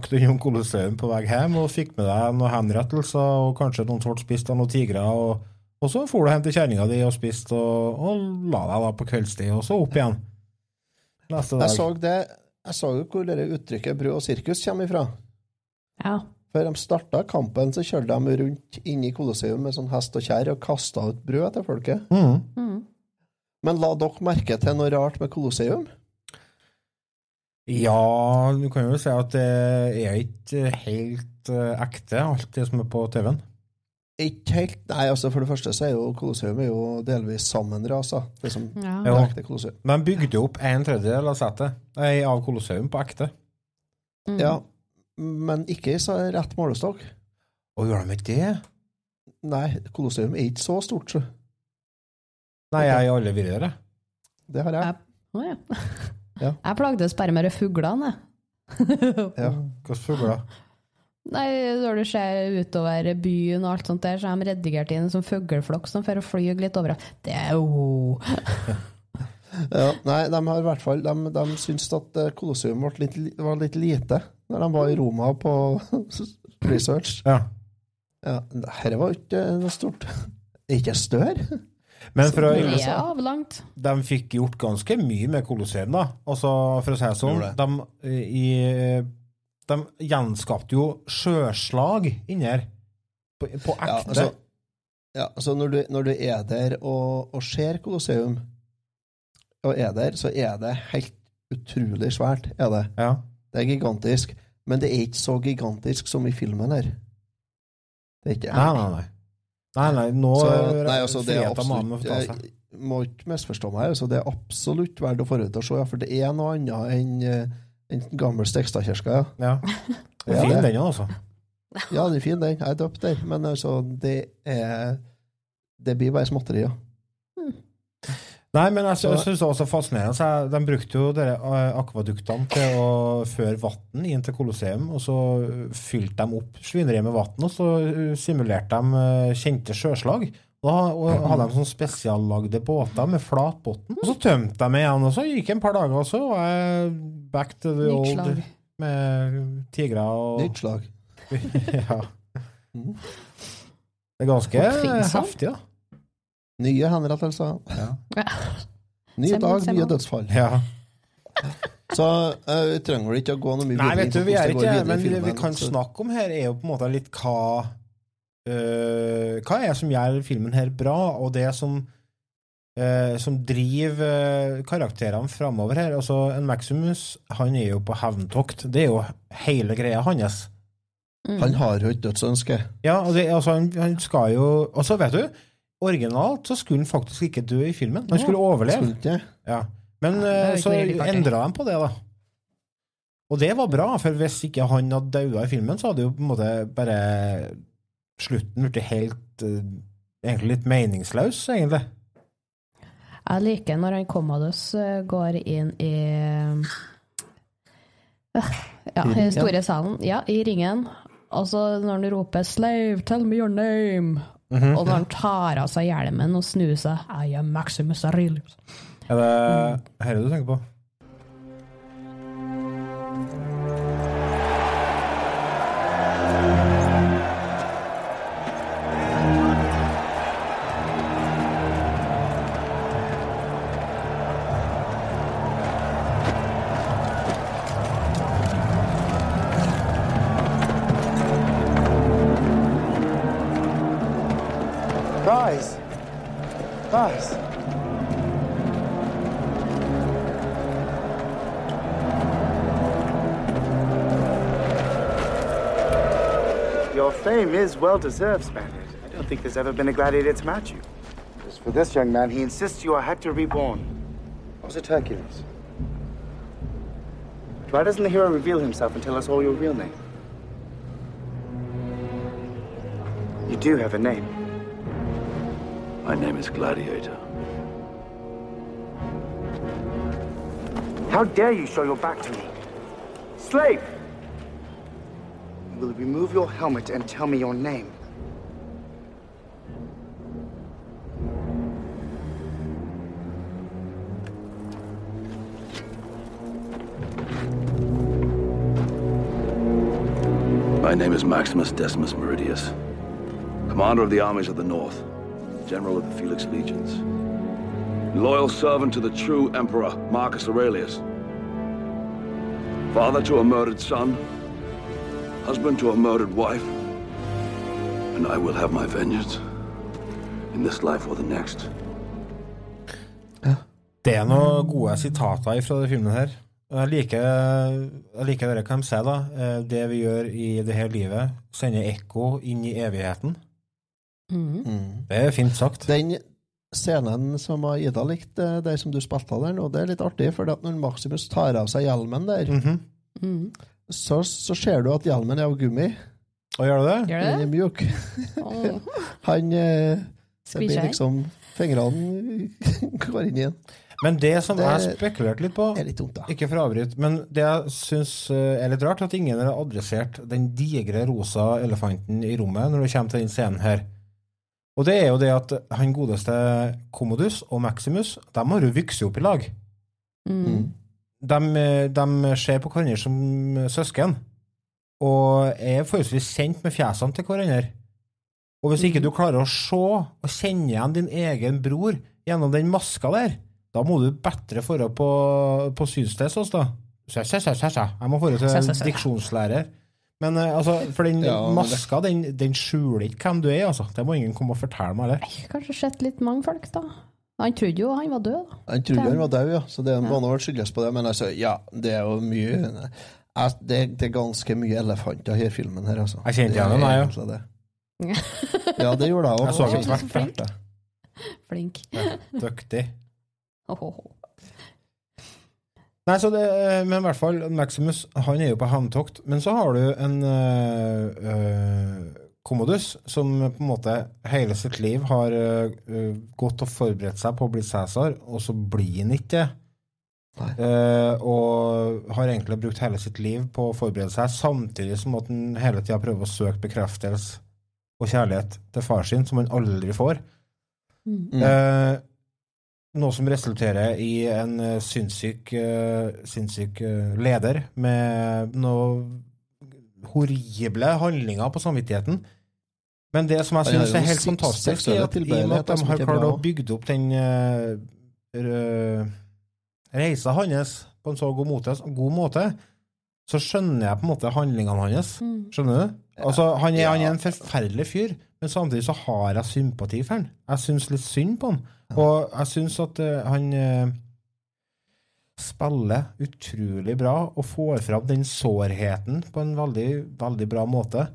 S1: du innom Colosseum på vei hjem og fikk med deg noen henrettelser og kanskje noen som ble spist av noen tigre og, Og så for du hjem til kjerringa di og spiste, og, og la deg da på kveldstid, og så opp igjen. Neste dag.
S2: Jeg så det Jeg så jo hvor det uttrykket brød og sirkus kommer ifra.
S3: Ja.
S2: Før de starta kampen, så kjørte de rundt inne i Colosseum med sånn hest og kjerre og kasta ut brød til folket.
S1: Mm.
S3: Mm.
S2: Men la dere merke til noe rart med Colosseum?
S1: Ja, du kan jo si at det er ikke helt eh, ekte, alt det som er på TV-en.
S2: Ikke helt. Nei, altså For det første så er jo Colosseum er jo delvis sammenrasa. Det
S3: Ja.
S2: det
S1: Ja. Men bygde jo opp en tredjedel av settet nei, av Colosseum på ekte.
S3: Mm.
S2: Ja, men ikke i så rett målestokk.
S1: Og gjør de ikke det?
S2: Nei, Colosseum er ikke så stort, så.
S1: Nei, jeg har aldri vært der. jeg.
S2: Det har jeg.
S3: jeg Å, ja.
S2: Ja.
S3: Jeg plagdes bare med de fuglene, jeg.
S2: Ja.
S1: Hvilke fugler?
S3: Nei, når du ser utover byen og alt sånt der, så er de redigert inn en sånn fugleflokk som får fly litt overalt. Det er jo
S2: Ja, nei, de har i hvert fall De, de syns at kolosseumet Colosseum ble litt, var litt lite når de var i Roma på research.
S1: Ja.
S2: Ja, Dette var ikke noe stort. Ikke større.
S1: Men for å
S3: Det
S1: illustrere
S3: er.
S1: De fikk gjort ganske mye med Colosseum, da. Altså, for å si det sånn, de, i, de gjenskapte jo sjøslag inni her. På, på ekte.
S2: Ja, altså, ja, altså når, du, når du er der og, og ser Colosseum, og er der, så er det helt utrolig svært. er det.
S1: ja.
S2: Det er gigantisk. Men det er ikke så gigantisk som i filmen her. Det er ikke
S1: Nei, nei, nei. Nei, nei, nå
S2: Så, nei, altså, det er absolutt. Jeg må ikke misforstå meg. Altså, det er absolutt verdt å få ut se, ja, for det er noe annet enn eh, enn den gamle Stekstadkirka. Ja.
S1: Ja. Det er
S2: Ja,
S1: fin, den altså.
S2: ja, den er fin, den. Jeg døpte den. Men altså, det er Det blir bare småtterier.
S1: Nei, men jeg,
S2: Så-
S1: jeg syns det var så fascinerende. De brukte jo dere eh, akvaduktene til å føre vann inn til Colosseum, og så fylte de opp svineriet med vann, og så eh, simulerte de kjente sjøslag. Da og hadde de sånn spesiallagde båter med flat bunn. Og så tømte jeg meg igjen, og så gikk det en par dager, og så var jeg back to the
S3: Nytt
S1: old
S3: slag.
S1: med tigre og
S2: Nytt slag.
S1: ja.
S2: Mhm.
S1: Det er ganske
S3: Oppfinnsomt.
S1: heftig, da.
S2: Nye henrettelser.
S3: Ja.
S2: Ny dag, nye dødsfall.
S1: Ja.
S2: Så eh, vi trenger vel ikke å gå noe mye
S1: Nei, vet du,
S2: på
S1: vi er
S2: det går
S1: ikke
S2: videre i
S1: Men vi
S2: filmen,
S1: kan
S2: så-
S1: snakke om her, er jo på en måte litt hva øh, Hva er det som gjør filmen her bra, og det som Uh, som driver uh, karakterene framover her. Altså, en Maximus han er jo på hevntokt. Det er jo hele greia hans.
S3: Mm.
S2: Han har jo et dødsønske.
S1: Ja, og det, altså, han, han skal jo Og så, vet du, originalt så skulle han faktisk ikke dø i filmen. Han skulle overleve.
S2: Skulle ikke?
S1: Ja. Men
S3: Ja,
S1: eh,
S3: jo
S1: så endra de på det, da. Og det var bra, for hvis ikke han hadde daua i filmen, så hadde jo på en måte bare slutten blitt helt eh, Egentlig litt meningsløs, egentlig.
S3: Jeg liker når han Commodus eh, går inn i eh, Ja, i store salen. Ja, i ringen. Og så når han roper 'Slave, tell me your name',
S1: Mhm.
S3: og når han tar av seg hjelmen og snur seg 'I am Maximus Aurelius'.
S1: Er det dette du tenker på?
S6: Guys! Guys! Your fame is well deserved, Spaniard. I don't think there's ever been a gladiator to match you. As for this young man, he insists you are Hector reborn. Was it Hercules? But why doesn't the hero reveal himself and tell us all your real name? You do have a name.
S7: My name is Gladiator.
S6: How dare you show your back to me? Slave! You will remove your helmet and tell me your name.
S7: My name is Maximus Decimus Meridius, commander of the armies of the North. General of the Felix Legions. Loyal servant to the true Emperor, Marcus Aurelius. Father to a murdered son. Husband to a murdered wife. And I will have my vengeance. In this life or the next.
S1: Det er noen gode sitater fra den filmen her. Jeg liker, jeg liker det de sier, da. Eh, Det vi gjør i det her livet, sender ekko inn i evigheten.
S3: Mhm.
S1: Det er fint sagt.
S2: Den scenen som Ida likte, der som du spilte der nå, det er litt artig, for når Maximus tar av seg hjelmen der,
S1: mm
S3: -hmm.
S2: så, så ser du at hjelmen er av gummi.
S1: Og gjør du det?
S3: Gjør
S2: Den er
S3: det?
S2: mjuk. Han eh, Det blir liksom Fingrene går inn igjen.
S1: Men det som
S2: Det
S1: jeg spekulerte litt på
S2: er litt dumt, da.
S1: Ikke for å avbryte, men det jeg syns er litt rart, at ingen har adressert den digre rosa elefanten i rommet når det kommer til den scenen her. Og det er jo det at han godeste Commodus og Maximus, de har jo vokst opp i lag.
S3: Mm.
S1: De, de ser på hverandre som søsken, og er forholdsvis kjent med fjesene til hverandre. Og hvis ikke du klarer å se og kjenne igjen din egen bror gjennom den maska der, da må du bedre forhold på, på synstest hos, da. Sæ, sæ. Jeg må forhold til diksjonslærer. Men eh, altså, for den
S2: Ja, det-
S1: maska, den, den skjuler ikke hvem du er, altså. Det må ingen komme og fortelle meg.
S3: Nei, Kanskje sett litt mange folk, da. Han trodde jo han var død, da.
S2: Han trodde han var død, ja, så det
S3: Ja.
S2: må nå vel skyldes på det. Men altså, ja, det er jo mye det, det er ganske mye elefanter i denne filmen her, altså.
S1: Jeg kjente
S2: Det
S1: igjen den, jeg, ja.
S2: det. Ja, det gjorde jeg òg.
S1: Jeg så det
S3: tvert,
S1: Flink.
S3: Flink. Flink.
S1: Dyktig.
S3: Åhåhå.
S1: Nei, så det, eh, men i hvert fall, Maximus han er jo på hevntokt. Men så har du en øh, øh, Commodus som på en måte hele sitt liv har øh, gått og forberedt seg på å bli Cæsar, og så blir han ikke det. Eh, og har egentlig brukt hele sitt liv på å forberede seg, samtidig som at han hele tida prøver å søke bekreftelse og kjærlighet til far sin, som han aldri får.
S3: Mm.
S2: Mm.
S1: Noe som resulterer i en eh, sinnssyk, eh, sinnssyk eh, leder med noe horrible handlinger på samvittigheten. Men det som jeg
S2: jo
S1: er helt fantastisk, er at i og med at de har klart å bygge opp den eh, reisa hans på en så god måte, god måte, så skjønner jeg på en måte handlingene hans.
S3: Mm.
S1: Skjønner du? Altså, han er, han er en forferdelig fyr, men samtidig så har jeg sympati for han. Jeg syns litt synd på han. Og jeg syns at uh, han uh, spiller utrolig bra og får fram den sårheten på en veldig, veldig bra måte.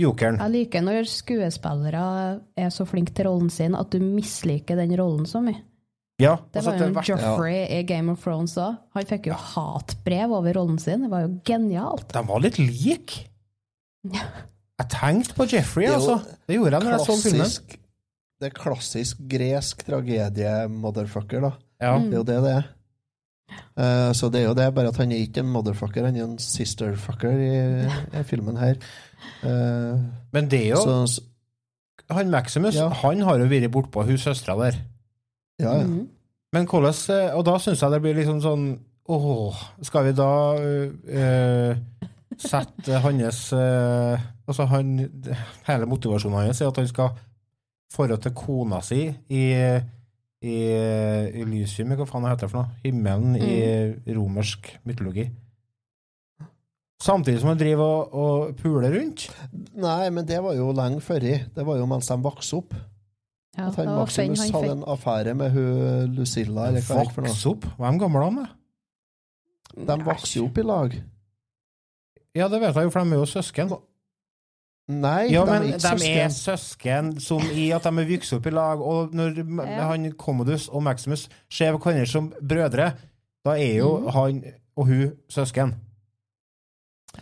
S1: Jokeren.
S3: Jeg liker når skuespillere er så flinke til rollen sin at du misliker den rollen så mye.
S1: Ja,
S3: Det
S1: altså,
S3: var jo
S1: verste-
S3: Joffrey i Game of Thrones òg. Han fikk jo hatbrev over rollen sin. Det var jo genialt.
S1: De var litt like. Jeg tenkte på Jeffrey,
S2: Det
S1: altså. Det gjorde jeg når jeg så filmen.
S2: Det er klassisk gresk tragedie-motherfucker, da.
S1: Ja.
S2: Det er jo det det er. Uh, så det er jo det, bare at han er ikke en motherfucker, han er en sisterfucker i, i filmen her. Uh,
S1: Men det er jo
S2: så, så
S1: Han Maximus,
S2: Ja.
S1: han har jo vært bortpå hun søstera der.
S2: Ja, ja.
S3: Mhm.
S1: Men hvordan eh, Og da syns jeg det blir liksom sånn Åh, skal vi da øh, sette hans øh, Altså, han Hele motivasjonen hans er at han skal forholde til kona si i i Elysium, hva faen heter det for noe? Himmelen i romersk mytologi. Samtidig som han driver og, og puler rundt.
S2: Nei, men det var jo lenge før. Det var jo mens de vokste opp.
S3: Ja,
S2: At han
S3: det
S2: Maximus
S3: han
S2: hadde en affære med hun Lucilla, eller hva det for noe.
S1: Opp? Hva er de gamle han, er?
S2: De vokser jo opp i lag.
S1: Ja, det vet jeg jo, for de er jo søsken.
S2: Nei,
S1: Ja,
S2: de
S1: men
S2: er
S1: de
S2: ikke søsken.
S1: er søsken som i at de er vokst opp i lag, og når
S3: Ja.
S1: han Commodus og Maximus ser hverandre som brødre, da er jo
S3: mm.
S1: han og hun søsken.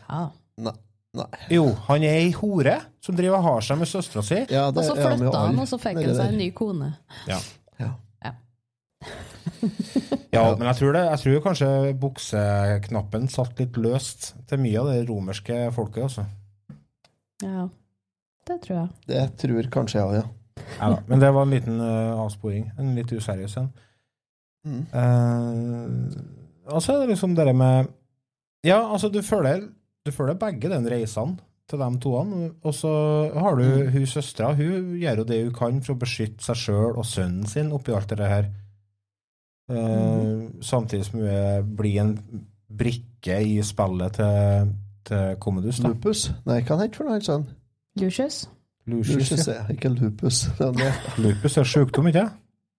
S3: Ja.
S2: Nei. Nei.
S1: Jo, han er ei hore som driver og har seg med søstera si.
S2: Ja,
S3: Og så flytta han, og så fikk han seg en ny kone.
S1: Ja.
S2: Ja.
S1: Ja, men jeg tror, det, jeg tror kanskje bukseknappen satt litt løst til mye av det romerske folket, altså.
S3: Ja, det tror jeg.
S2: Det tror kanskje jeg òg, ja.
S1: Neida, men det var en liten uh, avsporing. En litt useriøs en.
S2: Mm.
S1: Uh, og så er det liksom det med Ja, altså, du føler, du føler begge den reisene til de toene. Og så har du hun søstera. Hun gjør jo det hun kan for å beskytte seg sjøl og sønnen sin oppi alt det her. Eh, Samtidig som hun er- blir en brikke i spillet til, til Commodus. Da.
S2: Lupus? Nei, hva heter han sønn?
S3: Lucius?
S1: Lucius,
S2: Lucius,
S1: ja.
S2: ja. Ikke lupus. Det er det.
S1: Lupus er sjukdom, ikke?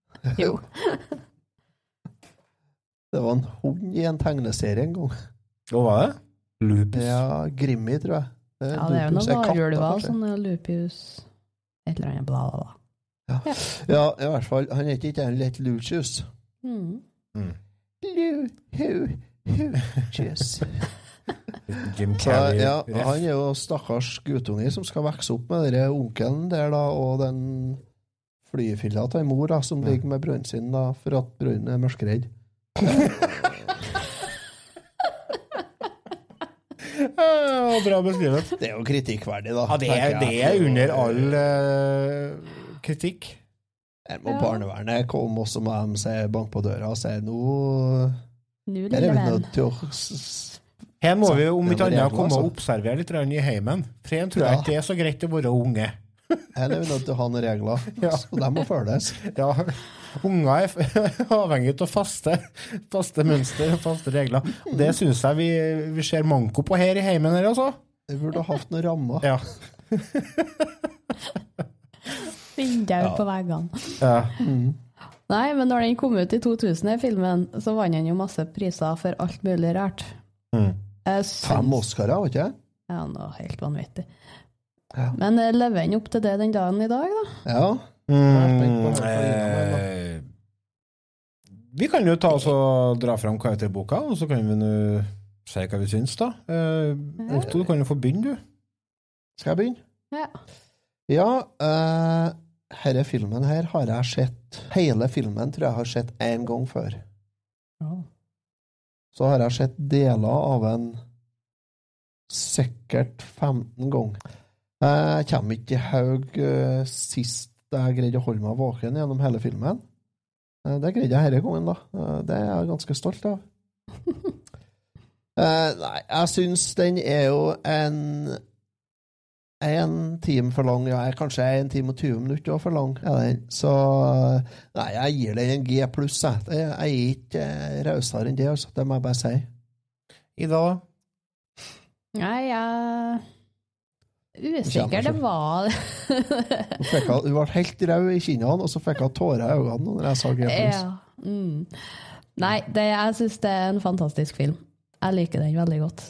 S3: Jo.
S2: Det var en hund i en tegneserie en gang.
S1: Hva var det? Lupus?
S2: Ja, Grimmi, tror jeg. Det
S3: Ja, det er jo
S2: noe
S3: varulver,
S2: kanskje.
S3: sånn lupus Et eller annet, bla, bla, bla.
S2: Ja, i hvert fall. Han heter ikke han litt Lucius.
S3: Mm.
S2: Lu, hu, Lucius.
S1: Jim Carrey.
S2: ja, han er jo stakkars guttunge som skal vokse opp med den onkelen der, da, og den flyfilla til en mor da, som ligger med brønnen sin da, for at brønnen er mørkredd.
S1: Bra beskrevet.
S2: Det er jo kritikkverdig, da.
S1: Ja, det er, det er under all uh, kritikk.
S2: Her må
S3: Ja.
S2: barnevernet komme også med dem, bank på døra og si nå
S3: Nå,
S2: Her
S3: lille
S2: er vi
S3: venn.
S1: Her må vi om ikke annet komme og
S2: altså.
S1: observere litt i heimen. For jeg tror
S2: Ja.
S1: ikke det er så greit å være unge.
S2: Her er vi nødt til å ha noen regler,
S1: Ja.
S2: så de må følges.
S1: Ja, Unger er avhengig av faste, faste mønster og faste regler. Og det syns jeg vi, vi ser manko på her i heimen. her, altså.
S2: Vi burde ha hatt noen rammer.
S1: Ja.
S3: Vinduer
S2: Ja.
S3: på veggene.
S1: Ja.
S3: Nei, men når den kom ut i 2000, filmen, så vant han jo masse priser for alt mulig rart.
S1: Mm.
S3: Syns-
S2: Fem Oscarer, var ikke det?
S3: Ja, noe helt vanvittig.
S2: Ja.
S3: Men eh, lever han opp til det den dagen i dag, da?
S2: Ja.
S1: Mm, eh, vi kan jo ta oss og dra fram karakterboka, og så kan vi nå si hva vi syns, da. Eh, Otto, du kan jo få begynne, du.
S2: Skal jeg begynne?
S3: Ja.
S2: Ja, uh, herre filmen her har jeg sett Hele filmen tror jeg har sett én gang før. Så har jeg sett deler av en sikkert 15 ganger. Jeg kommer ikke i haug eh, sist jeg greide å holde meg våken gjennom hele filmen. Eh, det greide jeg denne gangen, da. Eh, det er jeg ganske stolt av. Eh, nei, jeg syns den er jo en en time for lang, ja, kanskje en time og 20 minutter for lang. er den. Så nei, jeg gir den en G pluss. Jeg. Det- jeg er ikke rausere enn det, altså. det må jeg bare si.
S1: Ida, da?
S3: Nei, jeg usikker. Det var
S2: Hun, fikk, hun ble helt rød i kinnene, og så fikk hun tårer i øynene når jeg sa G pluss.
S3: Ja. Mm. Nei, det, jeg syns det er en fantastisk film. Jeg liker den veldig godt.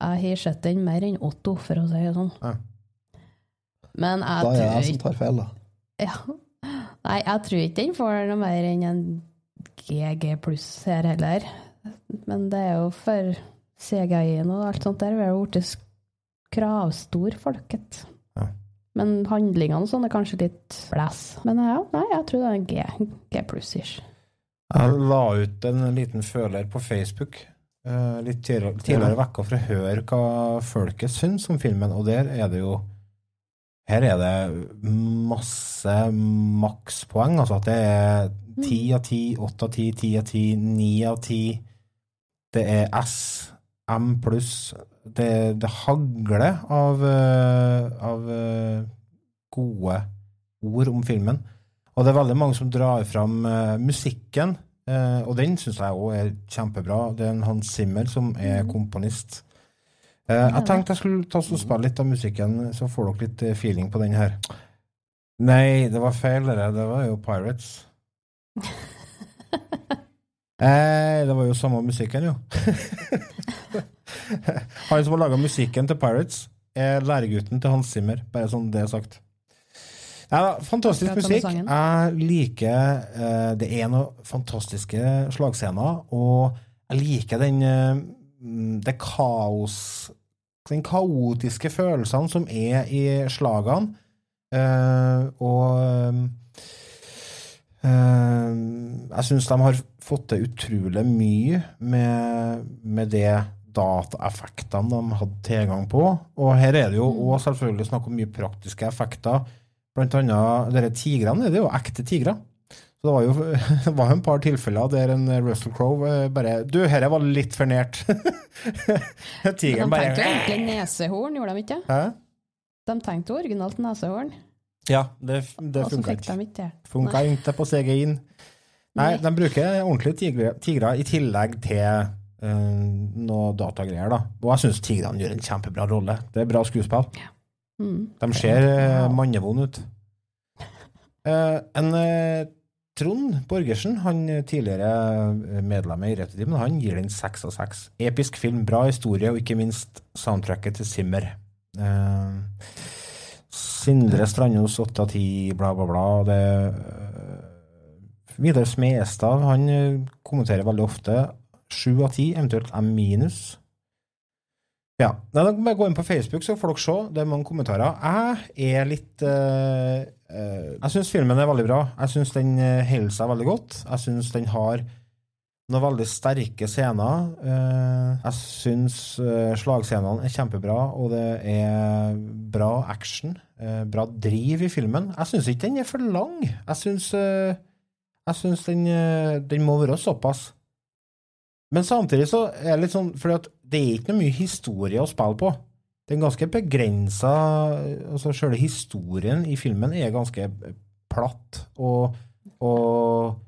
S3: Jeg har sett den mer enn Otto, for å si det sånn.
S1: Ja.
S3: Men jeg
S2: Da er
S3: tror
S2: jeg som tar feil, da.
S3: ja. Nei, jeg tror ikke den får noe mer enn en GG pluss her heller. Men det er jo for CGI-en og alt sånt der. Vi har blitt kravstor, folket.
S1: Ja.
S3: Men handlingene sånn er kanskje litt blæs. Men ja, nei, jeg tror det er en G, G pluss-ish.
S1: Jeg la ut en liten føler på Facebook uh, litt tidligere, tidligere vekka for å høre hva folket syns om filmen, og der er det jo Her er det masse makspoeng. Altså at det er ti av ti, åtte av ti, ti av ti, ni av ti. Det er S, M pluss. Det, det hagler av, eh, av eh, gode ord om filmen. Og det er veldig mange som drar fram eh, musikken, og den syns jeg òg er kjempebra. Det er en Hans Zimmer som er komponist. Eh, jeg tenkte jeg skulle ta og spille litt av musikken, så får dere litt feeling på den her. Nei, det var feil, det. Det var jo Pirates. Eh, det var jo samme musikken, jo. Han som har laga musikken til Pirates, er læregutten til Hans Zimmer. Bare sånn det er sagt. Ja, fantastisk musikk. Jeg liker eh, Det er noen fantastiske slagscener, og jeg liker den eh, mm, Det kaos Den kaotiske følelsene som er i slagene. Uh, og jeg syns de har fått til utrolig mye med, med det dataeffektene de hadde tilgang på. Og her er det jo også selvfølgelig snakk om mye praktiske effekter. Blant annet disse tigrene er det jo ekte tigre. Så det var jo det var en par tilfeller der en Russell Crowe eh, bare Du, dette var litt for nært.
S3: Men de tenkte
S1: bare
S3: egentlig nesehorn, gjorde de ikke?
S1: Hæ?
S3: De tenkte originalt nesehorn,
S1: Ja, det, det funka ikke.
S3: ikke.
S1: Funka ikke på CGI-en. Nei,
S3: Nei.
S1: de bruker ordentlige tigre, tigre i tillegg til eh, noe datagreier, da. Og jeg syns tigrene gjør en kjempebra rolle. Det er bra skuespill.
S3: Mm.
S1: De ser uh, mannevonde ut. Uh, en uh, Trond Borgersen, han eh, tidligere medlem i Retrotimen, han gir den seks av seks. Episk film, bra historie, og ikke minst soundtracket til Simmer. Eh, Sindre Strandhos åtte av ti, bla, bla, bla. Det, eh, Vidar Smestad, han eh, kommenterer veldig ofte sju av ti, eventuelt er minus. Ja. Nei, da bare gå inn på Facebook, så får dere se. Det er mange kommentarer. Jeg er litt uh, uh, Jeg syns filmen er veldig bra. Jeg syns den eh, holder seg veldig godt. Jeg syns den har noen veldig sterke scener. Jeg syns slagscenene er kjempebra, og det er bra action. bra driv i filmen. Jeg syns ikke den er for lang. Jeg syns, den, den må være såpass. Men samtidig så er det litt sånn For det er ikke noe mye historie å spille på. Det er ganske begrensa altså Selve historien i filmen er ganske platt og, og,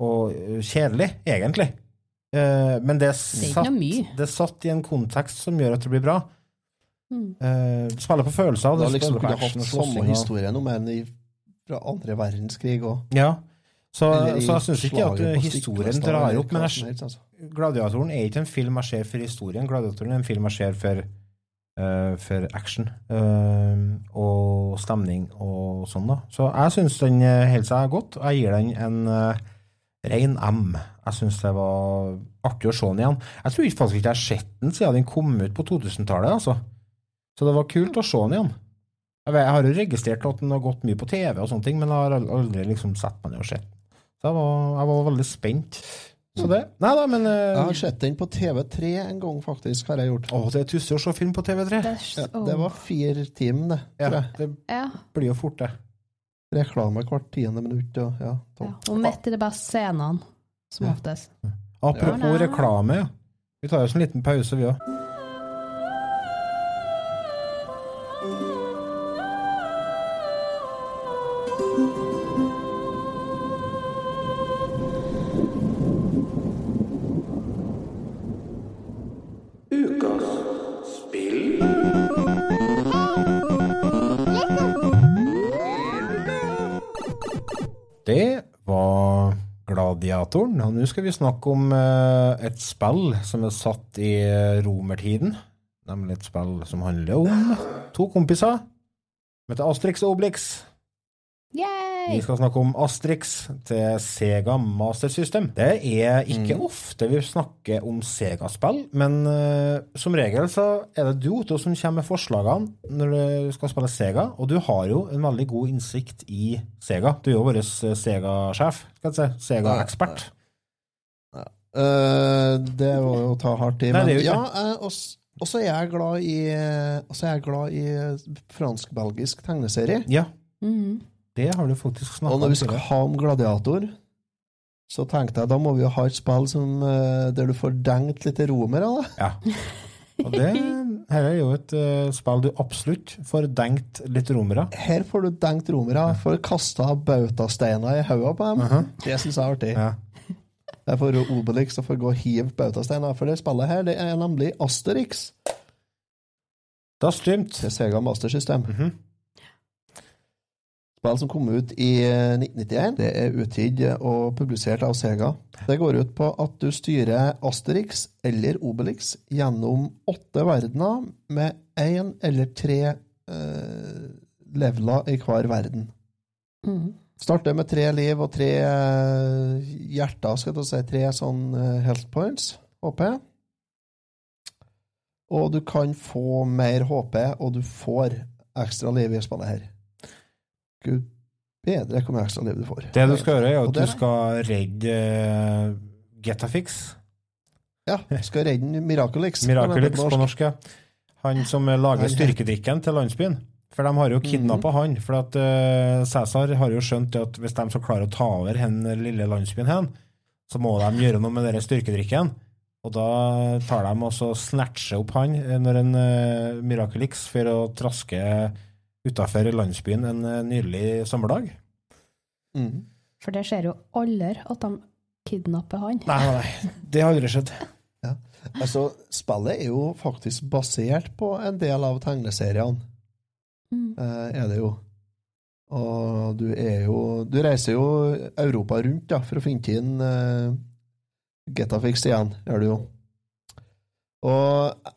S1: og kjedelig, egentlig. Eh, men det er, satt, det er satt i en kontekst som gjør at det blir bra.
S3: Mm.
S1: Eh, du spiller på følelser.
S2: Du
S1: Det
S2: har liksom
S1: ikke
S2: kunne hatt samme
S1: historie
S2: noe mer enn i, fra andre verdenskrig òg.
S1: Ja. Så, så jeg syns ikke at historien drar opp, men jeg,
S2: altså.
S1: Gladiatoren er ikke en film jeg ser for historien. Gladiatoren er en film jeg ser for, uh, for action uh, og stemning og sånn, da. Så jeg syns den eh, holder seg godt, og jeg gir den en uh, rein M. Jeg syns det var artig å se den igjen. Jeg tror faktisk ikke jeg har sett den siden den kom ut på 2000-tallet, altså. Så det var kult å se den igjen. Jeg, vet, jeg har jo registrert at den har gått mye på TV, og sånne ting, men jeg har aldri liksom sett meg ned og sett jeg var, jeg var veldig spent. Så det Nei da, men uh,
S2: Jeg har sett den på TV3 en gang, faktisk. har jeg gjort.
S1: Å, det er tussig å se film på TV3.
S3: Det,
S2: Ja, det var fire timer, det.
S1: Ja, det
S3: ja,
S1: blir jo fort, det.
S2: Reklame hvert tiende minutt. Og, ja,
S3: ja. Og midt i det beste scenene, som
S2: Ja.
S3: oftest.
S1: Apropos
S3: Ja.
S1: reklame, ja. Vi tar oss en liten pause, vi òg. Gladiatoren, og nå skal vi snakke om eh, et spill som er satt i eh, romertiden. Nemlig et spill som handler om to kompiser som heter Astrix og Obelix. Vi skal snakke om Astrix til Sega Master System. Det er ikke ofte vi snakker om Sega-spill, men uh, som regel så er det du, Otto, som kommer med forslagene når du skal spille Sega, og du har jo en veldig god innsikt i Sega. Du er jo vår eh, Sega-sjef, skal jeg si. Sega-ekspert.
S2: Uh, det var jo å ta hardt i. Men
S1: Nei, er
S2: ja,
S1: ikke
S2: eh, og så er jeg glad i Og så er jeg glad i fransk-belgisk tegneserie.
S1: Ja,
S3: Mhm.
S1: Det har du faktisk snakka
S2: Og når vi skal ha om gladiator, så tenkte jeg da må vi jo ha et spill som, eh, der du får dengt litt romere. da.
S1: Ja. Og det her er jo et uh, spill du absolutt får dengt litt romere.
S2: Her får du dengt romere. Får kasta bautasteiner i hodet på dem.
S1: Mhm.
S2: Det syns jeg er artig.
S1: Ja.
S2: Jeg får Obelix og får gå og hive bautasteiner. For det spillet her det er nemlig Asterix
S1: Det har Det
S2: er Sega Master System.
S1: Mhm.
S2: Spill som kom ut i eh, 1991. Det er utgitt og publisert av Sega. Det går ut på at du styrer Asterix eller Obelix gjennom åtte verdener med én eller tre eh, leveler i hver verden.
S3: Mm.
S2: Starter med tre liv og tre eh, hjerter, skal jeg si. Tre sånn eh, health points, HP. Og du kan få mer HP, og du får ekstra liv i spillet her. Gud bedre hvor mye ekstra liv du får.
S1: Det du skal gjøre, er at du skal redde uh, Getafix.
S2: Ja, skal redde Miraculix.
S1: Miraculix på norsk, ja. Han som eh, lager styrkedrikken til landsbyen. For de har jo kidnappa han. For at uh, Cæsar har jo skjønt at hvis de skal klare å ta over den lille landsbyen hen, så må de gjøre noe med den styrkedrikken. Og da tar de også snatcher opp han eh, når en uh, Miraculix for å traske utafor landsbyen en eh, nydelig sommerdag.
S2: Mm.
S3: For det skjer jo aldri at de kidnapper han.
S1: Nei, nei, nei. Det har aldri skjedd.
S2: Altså, spillet er jo faktisk basert på en del av tegneseriene.
S3: Mm.
S2: Eh, er det jo. Og du er jo Du reiser jo Europa rundt da, for å finne inn uh, Getafix igjen, gjør du jo. Og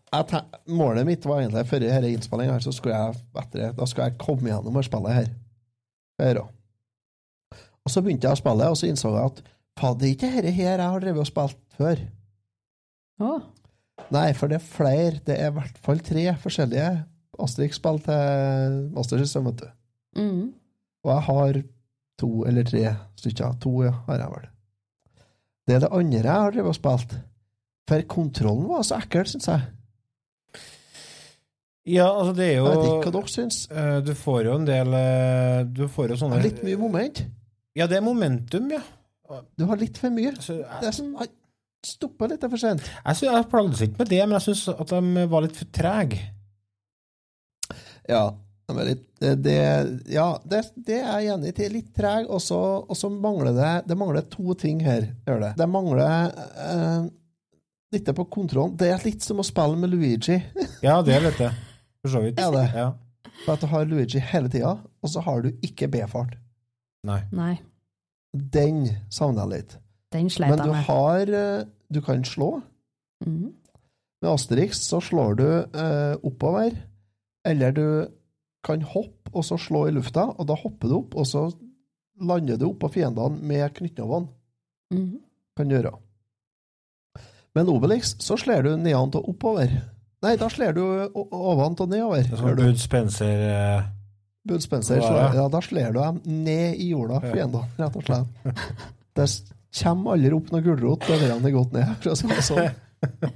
S2: målet mitt var egentlig før denne innspillinga her, så skulle jeg etter da skulle jeg komme gjennom og spillet her. her også. Og så begynte jeg å spille, og så innså jeg at faen, det er ikke dette her jeg har drevet og spilt før.
S3: Å,
S2: Nei, for det er flere. Det er i hvert fall tre forskjellige Asterix-spill til Mastersystem, vet du.
S3: mm.
S2: Og jeg har to eller tre stykker. To ja, har jeg vel. Det er det andre jeg har drevet og spilt. For kontrollen var så ekkel, syns jeg.
S1: Ja, altså, det er jo
S2: Jeg vet ikke hva dere syns.
S1: eh, Du får jo en del eh, Du får jo
S2: Det
S1: sånne
S2: er litt mye moment.
S1: Ja, det er momentum, ja.
S2: Du har litt for mye.
S1: Så,
S2: Det er sånn, Stoppa litt for sent.
S1: Jeg, synes, jeg plagdes ikke med det, men jeg syns at de var litt for trege.
S2: Ja, de er litt, det, ja det, det er jeg enig i. Litt treg, og så og så mangler det Det mangler to ting her. Gjør det. Det mangler eh, litt på kontrollen. Det er litt som å spille med Luigi.
S1: Ja, det er litt det. For så vidt.
S2: Er det?
S1: Ja.
S2: For at du har Luigi hele tida, og så har du ikke B-fart.
S1: Nei.
S3: Nei,
S2: Den savner jeg litt.
S3: den
S2: Men
S3: sleit
S2: du
S3: jeg med.
S2: har eh, Du kan slå.
S3: Mm.
S2: Med Asterix så slår du eh, oppover, eller du kan hoppe og så slå i lufta, og da hopper du opp, og så lander du oppå fiendene med knyttnevene.
S3: Mm.
S2: Kan du gjøre. Med Obelix så slår du nedan og oppover. Nei, da slår du ovent og nedover.
S1: Det er sånn. Bud Spencer eh,
S2: Bud Spencer,
S1: er
S2: slår, ja, da slår du dem ned i jorda,
S1: Ja.
S2: fiendene, rett og slett. Det kommer aldri opp noe gulrot da han er gått ned, for å si det sånn.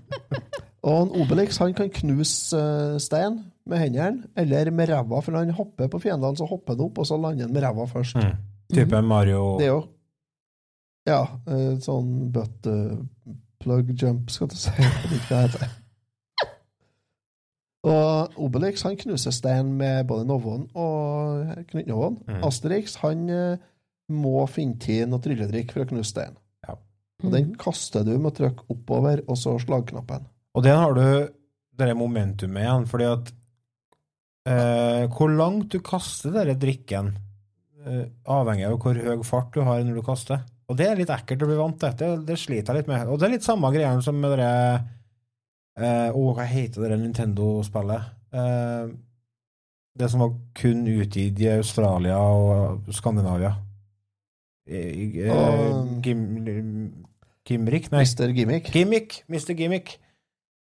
S2: Og en Obelix han kan knuse eh, stein med hendene, eller med ræva, for når han hopper på fiendene, så hopper han opp, og så lander han med ræva først.
S1: mm. Type Mario
S2: Det er jo Ja, eh, sånn butt eh, plug jump, skal du si. Jeg vet ikke det heter. Og Obelix han knuser stein med både Novoen og knyttnovåen.
S1: Mm.
S2: Asterix han eh, må finne tid noe trylledrikk for å knuse stein.
S1: Ja.
S2: Og den kaster du med å trykke oppover, og så slagknappen.
S1: Og den har du det momentumet igjen, fordi at eh, Hvor langt du kaster den drikken, eh, avhengig av hvor høy fart du har når du kaster. Og det er litt ekkelt å bli vant til. Det, det sliter jeg litt med. Og det er litt samme greia som med det eh, og hva heter det Nintendo-spillet? Uh, det som var kun utgitt i Australia og Skandinavia. Eh, Gim, Gimrik? Nei.
S2: Mr. Gimmick.
S1: Gimmick. Mr. Gimmick.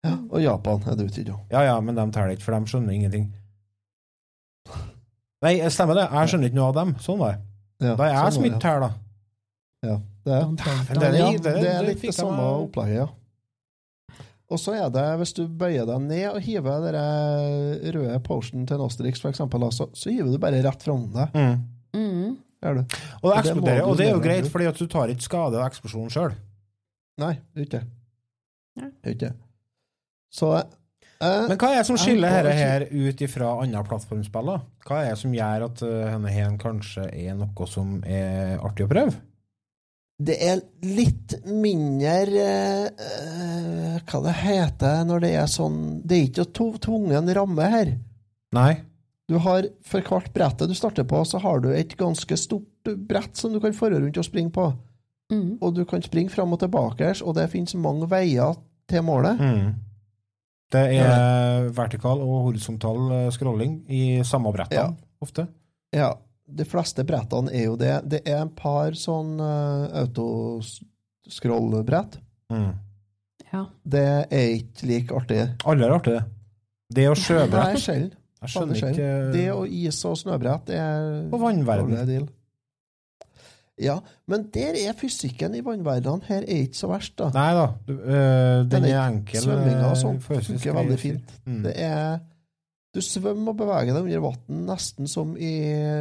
S2: Ja, og Japan er det utgitt, jo.
S1: Ja, ja, men de teller ikke, for de skjønner ingenting. Nei, stemmer det. Jeg skjønner ikke noe av dem. Sånn var det.
S2: Ja,
S1: Da er jeg
S2: sånn
S1: som ikke teller, da.
S2: Ja, det er, det,
S1: det er- det er-
S2: det er litt det samme opplegget, ja. Og så er det, hvis du bøyer deg ned og hiver den røde potion til for eksempel, så, så hiver du bare rett fram deg.
S1: Mm.
S3: Mm.
S1: Og det eksploderer, og det er jo greit, fordi at du tar ikke skade av eksplosjonen sjøl.
S2: Nei, det er ikke det. Det er ikke det. Så eh,
S1: Men hva er det som skiller dette
S2: ikke-
S1: her ut ifra andre plattformspill? Hva er det som gjør at uh, denne her kanskje er noe som er artig å prøve?
S2: Det er litt mindre eh, eh, Hva det heter når det er sånn Det er ikke to- tvungen ramme her.
S1: Nei.
S2: Du har For hvert brettet du starter på, så har du et ganske stort brett som du kan fare rundt og springe på.
S3: Mm.
S2: Og du kan springe fram og tilbake, og det finnes mange veier til målet.
S1: Mm. Det er vertikal og horisontal eh, scrolling i samme brettene,
S2: Ja.
S1: ofte.
S2: Ja, de fleste brettene er jo det. Det er en par sånn uh, autoskrollbrett.
S1: Mm.
S3: Ja.
S2: Det er ikke like artig.
S1: Alle er artig, det. Det
S2: Nei,
S1: sjøbrett
S2: sjelden.
S1: Jeg skjønner ikke
S2: sjelden. Det og is og snøbrett er
S1: På vannverden.
S2: Ja, men der er fysikken i vannverdenen her er ikke så verst, da.
S1: Nei da, du, øh, den
S2: Den
S1: er
S2: er
S1: enkel.
S2: Svømminga og
S1: sånn
S2: funker veldig fint.
S1: Mm.
S2: Det er Du svømmer og beveger deg under vann, nesten som i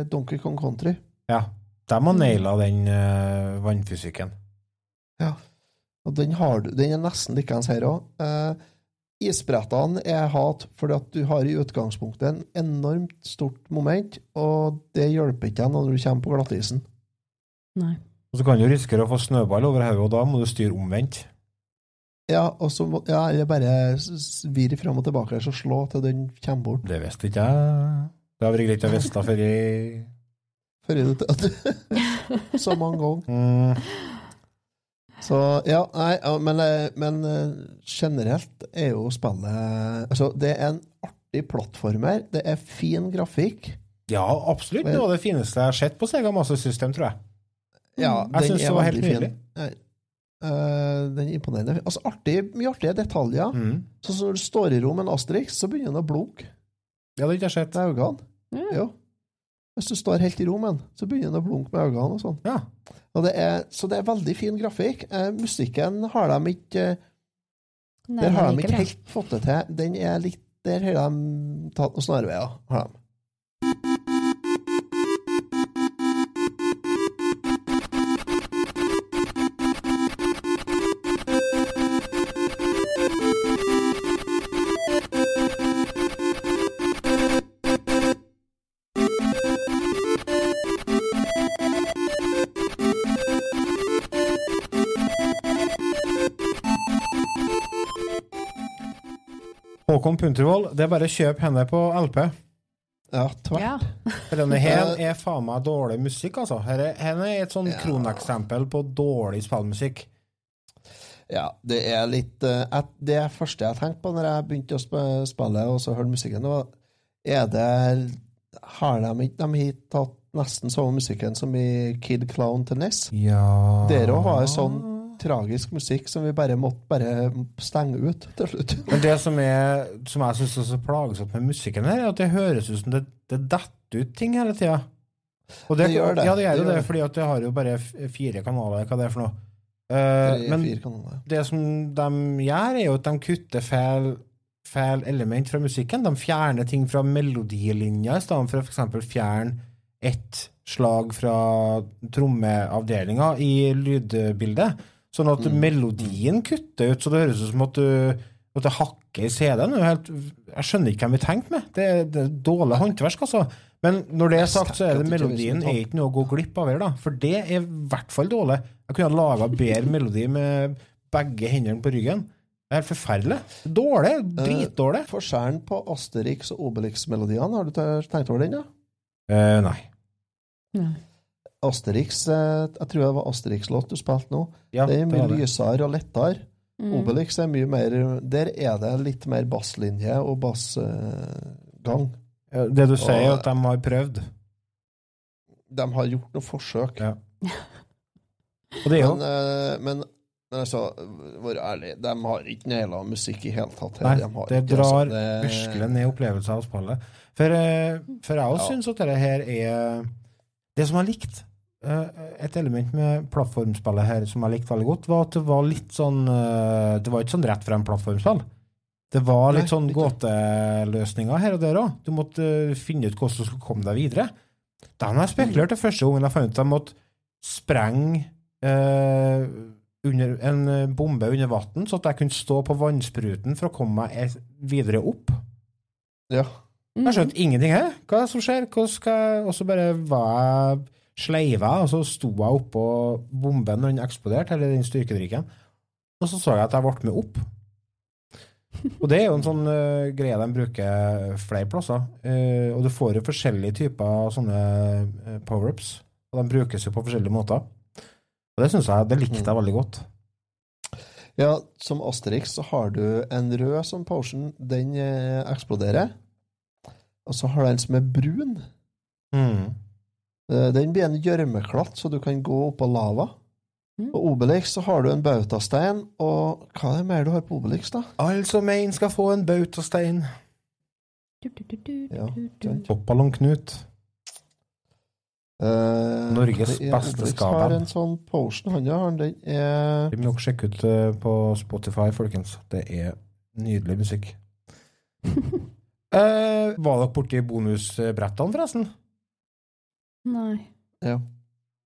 S2: Donkey Kong Country.
S1: Ja. De har naila den uh, vannfysikken.
S2: Ja. Og den, har du, den er nesten likeens her òg. Uh, isbrettene er hat fordi at du har i utgangspunktet en enormt stort moment, og det hjelper ikke når du kommer på glattisen.
S3: Nei.
S1: Og så kan du risikere å få snøball over hodet, og da må du styre omvendt.
S2: Ja, og så ja, eller bare s- virre fram og tilbake og slå til den kommer bort.
S1: Det visste ikke jeg. Det har vært greit å vite før jeg
S2: Før du at Så mange ganger.
S1: mm,
S2: Så ja, nei, men, eh, men eh, generelt er jo spillet Altså, det er en artig plattformer. Det er fin grafikk.
S1: Ja, absolutt. Det var det fineste jeg har sett på Sega Master System, tror jeg.
S2: Ja.
S1: Jeg
S2: syns
S1: det var helt
S2: veldig fin. Eh, den er imponerende. Altså, artig, mye artige detaljer.
S1: Mm.
S2: Så når du står i ro med en Asterix, så begynner den å blunke
S1: Ja, det har ikke jeg sett.
S2: med øynene.
S3: Mm.
S2: Jo. Hvis du står helt i ro med den, så begynner den å blunke med øynene og sånn.
S1: Ja.
S2: Og det er, så det er veldig fin grafikk. Eh, musikken har de ikke eh,
S3: Nei,
S2: Der har de ikke helt fått det til. Den er litt Der har de tatt noen snarveier. Har de.
S1: Håkon Puntervold, det er bare å kjøpe henne på LP.
S2: Ja, tvert.
S3: Ja.
S1: Denne her er faen meg dårlig musikk, altså. Her er, her er et sånn
S2: Ja.
S1: kroneksempel på dårlig spillmusikk.
S2: Ja, det er litt uh, et, Det første jeg tenkte på når jeg begynte å sp- spille og så hørte musikken, det var Er det Har de ikke de hit tatt nesten samme musikken som i Kid Clown til Ness?
S1: Ja
S2: Der òg var det sånn tragisk musikk som vi bare måtte bare stenge ut til slutt.
S1: Men det som, er, som jeg syns er så plagsomt med musikken her, er at det høres ut som det, det detter ut ting hele tida. Og det,
S2: Det gjør det.
S1: Ja, det gjør
S2: Det
S1: jo det,
S2: det.
S1: fordi at det har jo bare fire kanaler, hva det er for noe. Uh,
S2: det
S1: men det som de gjør, er jo at de kutter feil, feil element fra musikken. De fjerner ting fra melodilinja i stedet for å f.eks. fjerne ett slag fra trommeavdelinga i lydbildet. Sånn at
S2: Mm.
S1: melodien kutter ut, så det høres ut som at du at det hakker i CD-en. Jeg skjønner ikke hvem vi tenkte med. Det, er- det er dårlig håndverk, altså. Men når det er sagt, så er det
S2: tenker
S1: melodien er ikke noe å gå glipp av her, da. For det er i hvert fall dårlig. Jeg kunne ha laga bedre melodi med begge hendene på ryggen. Det er forferdelig. Dårlig. Dritdårlig.
S2: Forskjellen på Asterix og Obelix-melodiene, har du tenkt over den? da?
S1: Uh, nei.
S3: Ja.
S2: Asterix, eh, jeg tror det var Asterix-låt du spilte nå.
S1: Ja,
S2: det er mye
S1: det.
S2: lysere og lettere.
S3: Mm.
S2: Obelix er mye mer Der er det litt mer basslinje og bassgang.
S1: Ja, Det du sier, er at de har prøvd.
S2: De har gjort noen forsøk.
S1: Ja. Og det er jo
S2: Men, eh, men, men altså, vær ærlig, de har ikke naila musikk i hele tatt. her.
S1: Nei,
S2: De har
S1: det
S2: ikke,
S1: drar
S2: altså, det-
S1: virkelig ned opplevelsen av spillet. For, eh, for jeg også
S2: Ja.
S1: syns at dette her er Det som jeg likte eh, Et element med plattformspillet her som jeg likte veldig godt, var at det var litt sånn eh, Det var ikke sånn rett frem plattformspill. Det var litt sånn gåteløsninger her og der òg. Du måtte eh, finne ut hvordan du skulle komme deg videre. Da har jeg spekulert det første gangen jeg fant ut at jeg måtte sprenge eh, under en eh, bombe under vann, så at jeg kunne stå på vannspruten for å komme meg eh, videre opp.
S2: Ja.
S1: Jeg skjønte ingenting her. Hva er det som skjer? Hvordan skal jeg... Og så bare var jeg sleiva, og så sto jeg oppå bomben når den eksploderte, eller den styrkedrikken, og så så jeg at jeg ble med opp. Og det er jo en sånn uh, greie de bruker flere plasser. Uh, og du får jo forskjellige typer sånne uh, power-ups, og de brukes jo på forskjellige måter. Og det syns jeg, det likte jeg veldig godt.
S2: Ja, som Asterix så har du en rød som potion. Den eksploderer. Og så har du en som er brun.
S1: Mm.
S2: Eh, Den blir en gjørmeklatt, så du kan gå oppå lava.
S3: Mm.
S2: På Obelix så har du en bautastein, og hva er det mer du har på Obelix, da?
S1: Alle som en skal få en bautastein.
S2: Ja.
S1: Toppballong-Knut.
S2: Uh,
S1: Norges
S2: det er-
S1: beste
S2: Obelix
S1: skaperen.
S2: har en sånn potion, han ja. han, Den er
S1: Vi må nok sjekke ut eh, på Spotify, folkens. Det er nydelig musikk. uh, var dere borti bonusbrettene, forresten?
S3: Nei.
S2: Ja.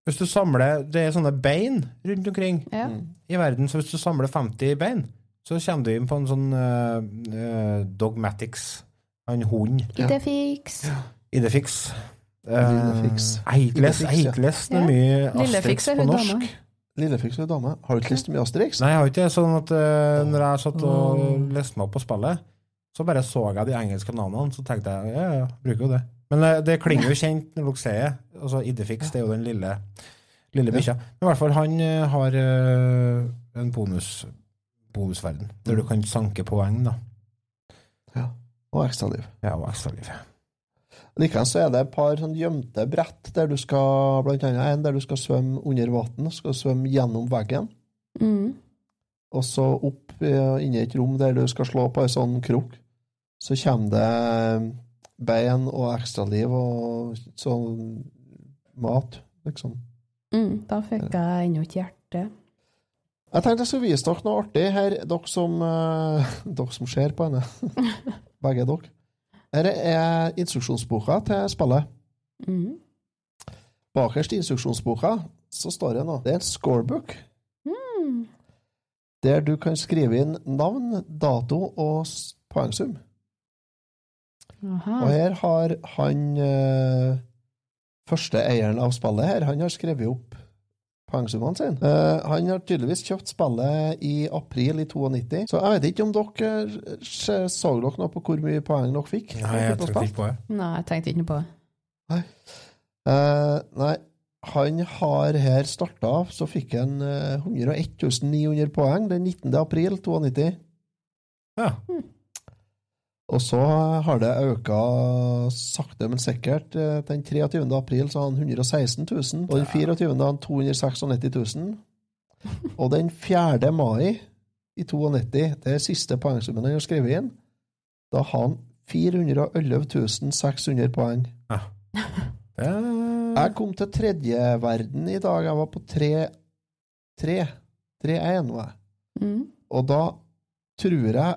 S1: Hvis du samler Det er sånne bein rundt omkring
S3: Ja.
S1: i verden, så hvis du samler 50 bein, så kommer du inn på en sånn uh, eh, Dogmatics. En hund.
S3: Idefix.
S1: Idefix.
S2: Lillefix.
S1: Uh, Eitles. Eitles. Det er mye
S3: Lillefix
S1: Asterix
S3: er
S1: på norsk.
S3: dama.
S2: er dame. Har du ikke lest mye Asterix?
S1: Nei, jeg har ikke det. Sånn at uh, når jeg satt og leste meg opp på spillet, så bare så jeg de engelske navnene, så tenkte jeg ja, ja, bruker jo det. Men eh, det klinger jo kjent når dere sier det. Altså, Idefix, det er jo den lille, lille bikkja. Men i hvert fall, han eh, har eh, en bonus, bonusverden, der du kan sanke poeng, da.
S2: Og ekstraliv.
S1: Ja, og ekstraliv.
S2: Likeens så er det et par sånn gjemte brett der du skal Blant annet en der du skal svømme under vann. Skal svømme gjennom veggen.
S3: Mm.
S2: Og så opp inni et rom der du skal slå på ei sånn krok. Så kommer det bein og ekstraliv og sånn mat, liksom.
S3: Mm. Da fikk jeg ennå ikke hjerte.
S2: Jeg tenkte jeg skulle vise dere noe artig her, dere som, uh, dere som ser på henne. Begge dere. Her er instruksjonsboka til spillet.
S3: Mm.
S2: Bakerst i instruksjonsboka så står det noe. Det er en scorebook.
S3: Mm.
S2: Der du kan skrive inn navn, dato og poengsum.
S3: Aha.
S2: Og her har han eh, første eieren av spillet her, han har skrevet opp poengsummene sine. Uh, han har tydeligvis kjøpt spillet i april i 92, så jeg vet ikke om dere så dere noe på hvor mye poeng dere fikk?
S1: Nei, jeg
S2: tror
S1: ikke på det.
S3: Nei, jeg tenkte ikke noe på det.
S2: Eh, nei, han har her starta, så fikk han eh, 101 900 poeng den 19. april 92.
S1: Ja.
S2: Og så har det økt sakte, men sikkert. Eh, Den 23. april så har han 116 000, og den 24. har han 296 000. Og den 4. mai i 92, det er siste poengsummen han har skrevet inn, da har han 411 600 poeng.
S1: Det
S2: Jeg kom til tredje verden i dag. Jeg var på 3 3 3-1, var jeg.
S3: Mm.
S2: Og da tror jeg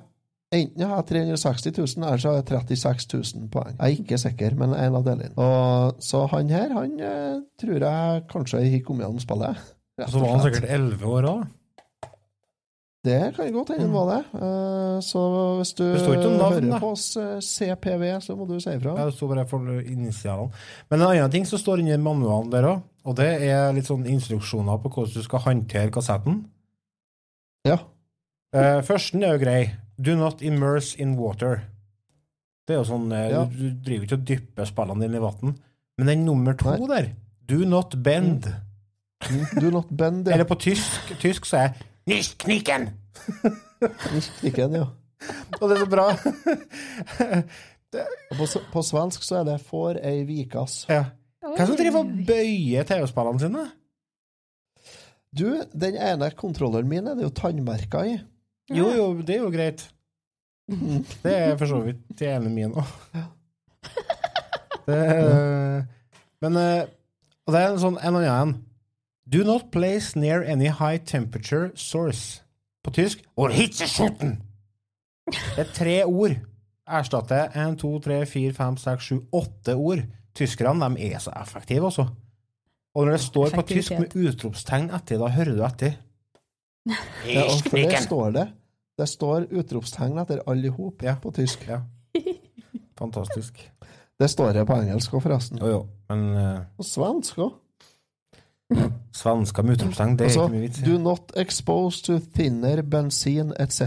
S2: Enten har jeg 360 000, eller så har jeg 36 000 poeng. Jeg er ikke sikker, men en av delene. Og, så han her, han eh, tror jeg kanskje har kommet gjennom spillet.
S1: Og så var han sikkert 11 år òg.
S2: Det kan godt hende han var det. Eh, så hvis du
S1: ikke
S2: hører på oss eh, CPV, så må du si ifra.
S1: Det sto bare for initialene. Men en annen ting som står inni manualen der òg, og det er litt sånn instruksjoner på hvordan du skal håndtere kassetten.
S2: Ja.
S1: Førsten er jo grei. Do not immerse in water. Det er jo sånn eh,
S2: Ja.
S1: Du, du driver ikke og dypper spillene dine i vann. Men den nummer to der, do not bend.
S2: Do not bend, ja.
S1: Eller på tysk, tysk så er Nicht knicken!
S2: Knikken, ja.
S1: Og det er så bra.
S2: På, på svensk så er det 'for ei vikas'.
S1: Ja. det som driver og bøyer TV-spillene sine?
S2: Du, den ene kontrolleren min er det jo tannmerker i.
S1: Jo, jo, det er jo greit. Det er for så vidt det ene min òg. Men eh, Og det er en sånn en annen en. Do not place near any high temperature source. På tysk or hitzeschutten. Det er tre ord. Erstatter 1, 2, 3, 4, 5, 6, 7, 8 ord. Tyskerne de er så effektive, altså. Og når det står på tysk med utropstegn etter, da hører du etter.
S2: Ja, og for det står det. Det står utropstegn etter alle i hop på tysk.
S1: Ja. Fantastisk.
S2: Det står det på engelsk òg, forresten.
S1: Jo, jo, men uh...
S2: Og svensk òg.
S1: Svensker med utropstegn, det er
S2: Altså,
S1: ikke mye vits. i.
S2: do not expose to thinner, bensin etc.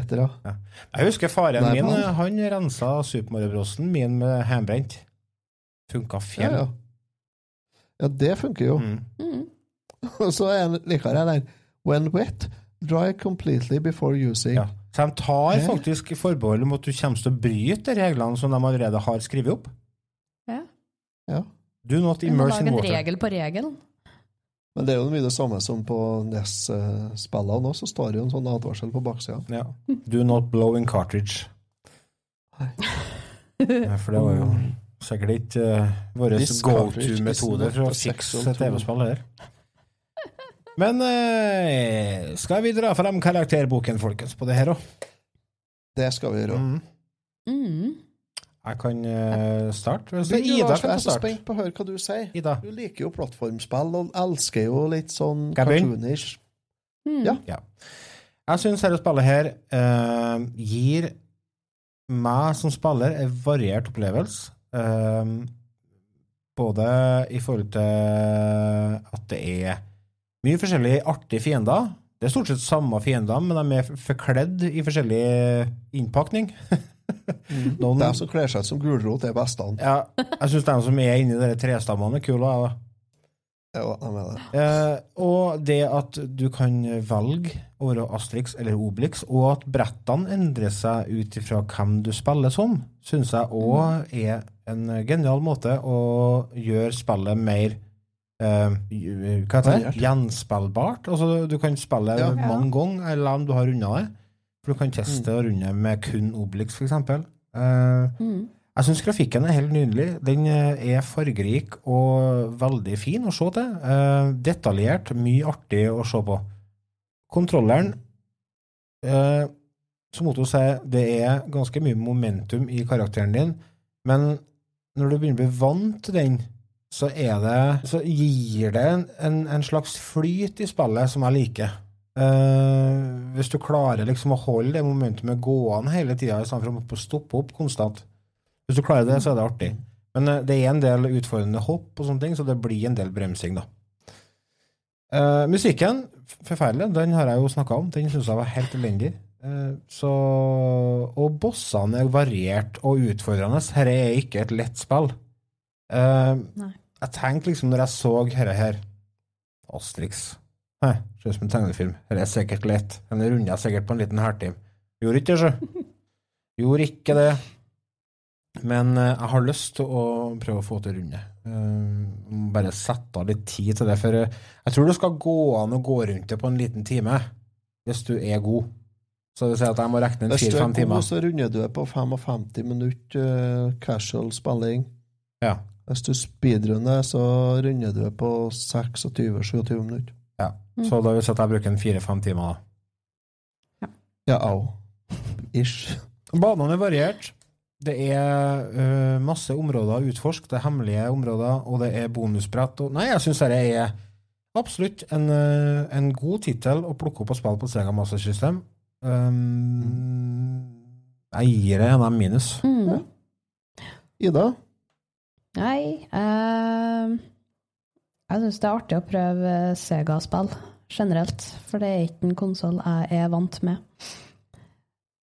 S1: Jeg husker faren
S2: Nei,
S1: min, eh, han rensa Super Mario-brossen min med hjemmebrent. Funka fjell.
S2: ja. ja, det funker jo.
S3: Mm.
S2: Og så er han likere der. When wet, dry completely before using.
S1: Ja. Så de tar faktisk forbehold om at du kommer til å bryte reglene som de allerede har skrevet opp.
S3: Ja.
S2: Ja.
S1: Do not immerse in water.
S3: Lag en regel på regelen.
S2: Men det er jo mye det samme som på NES-spillene nå, så står det jo en sånn advarsel på baksida.
S1: Ja. Do not blow in cartridge. Nei. for det var jo sikkert ikke uh, vår go-to-metode
S2: not
S1: for å fikse. TV-spill her. Men eh, skal vi dra frem karakterboken, folkens, på det her òg?
S2: Det skal vi gjøre.
S1: Mm.
S3: Mm.
S1: Jeg kan uh, starte. Så Ida
S2: jeg er så spent på å høre hva du sier.
S1: Ida.
S2: Du liker jo plattformspill og elsker jo litt sånn cartoonish.
S3: Mm.
S2: Ja.
S1: Ja. Jeg syns dette spillet her uh, gir meg som spiller en variert opplevelse. Uh, både i forhold til at det er mye forskjellige artige fiender. Det er stort sett samme fiender, men de er forkledd i forskjellig innpakning. Noen-
S2: De som kler seg ut som gulrot, er bestene.
S1: Ja, jeg syns de som er inni de trestammene, er kule. jeg, da.
S2: Ja, de det.
S1: Eh, og det at du kan velge å være Astrix eller Obelix, og at brettene endrer seg ut ifra hvem du spiller som, syns jeg òg er en genial måte å gjøre spillet mer eh, hva heter det? Gjenspillbart. Altså, du kan spille
S2: Ja.
S1: mange ganger, eller om du har runda det. For du kan teste
S2: Mm.
S1: å runde med kun Obelix, for eksempel. Eh,
S3: Mm.
S1: jeg syns grafikken er helt nydelig. Den eh, er fargerik og veldig fin å se til. Uh, detaljert, mye artig å se på. Kontrolleren uh, Som Otto sier, det er ganske mye momentum i karakteren din, men når du begynner å bli vant til den, så det Så gir det en, en, en slags flyt i spillet som jeg liker. Uh, hvis du klarer liksom å holde det momentumet gående hele tida istedenfor å stoppe opp konstant. Hvis du klarer det, så er det artig. Men uh, det er en del utfordrende hopp og sånne ting, så det blir en del bremsing, da. Uh, musikken, forferdelig. Den har jeg jo snakka om. Den syns jeg var helt elendig. Så Og bossene er variert og utfordrende. Dette er ikke et lett spill. Uh,
S3: Nei.
S1: Jeg tenkte liksom når jeg så dette her Astrix. Hæ, Ser ut som en tegnefilm. Dette er sikkert lett. Den runder jeg sikkert på en liten halvtime. Gjorde ikke det, sjø. Gjorde ikke det. Men eh, jeg har lyst til å prøve å få til runde. Må bare sette av litt tid til det. For eh, jeg tror det skal gå an å gå rundt det på en liten time, hvis du er god. Så det vil si at jeg må regne en
S2: Hvis du er god, så runder du det på 55 minutter uh, casual spilling.
S1: Ja.
S2: Hvis du speedrunner, så runder du på 26-27 minutter.
S1: ja. Så da vil jeg si at jeg bruker en fire-fem timer. da.
S2: Ja, au. Ish.
S1: Banene er variert. Det er uh, masse områder å utforske. Det er hemmelige områder, og det er bonusbrett. Og, nei, jeg syns dette er absolutt en, uh, en god tittel å plukke opp og spille på Sega Master System. Um, jeg gir det en minus.
S3: Mm.
S2: Ida?
S3: Nei uh, Jeg syns det er artig å prøve Sega-spill generelt, for det er ikke en konsoll jeg er vant med.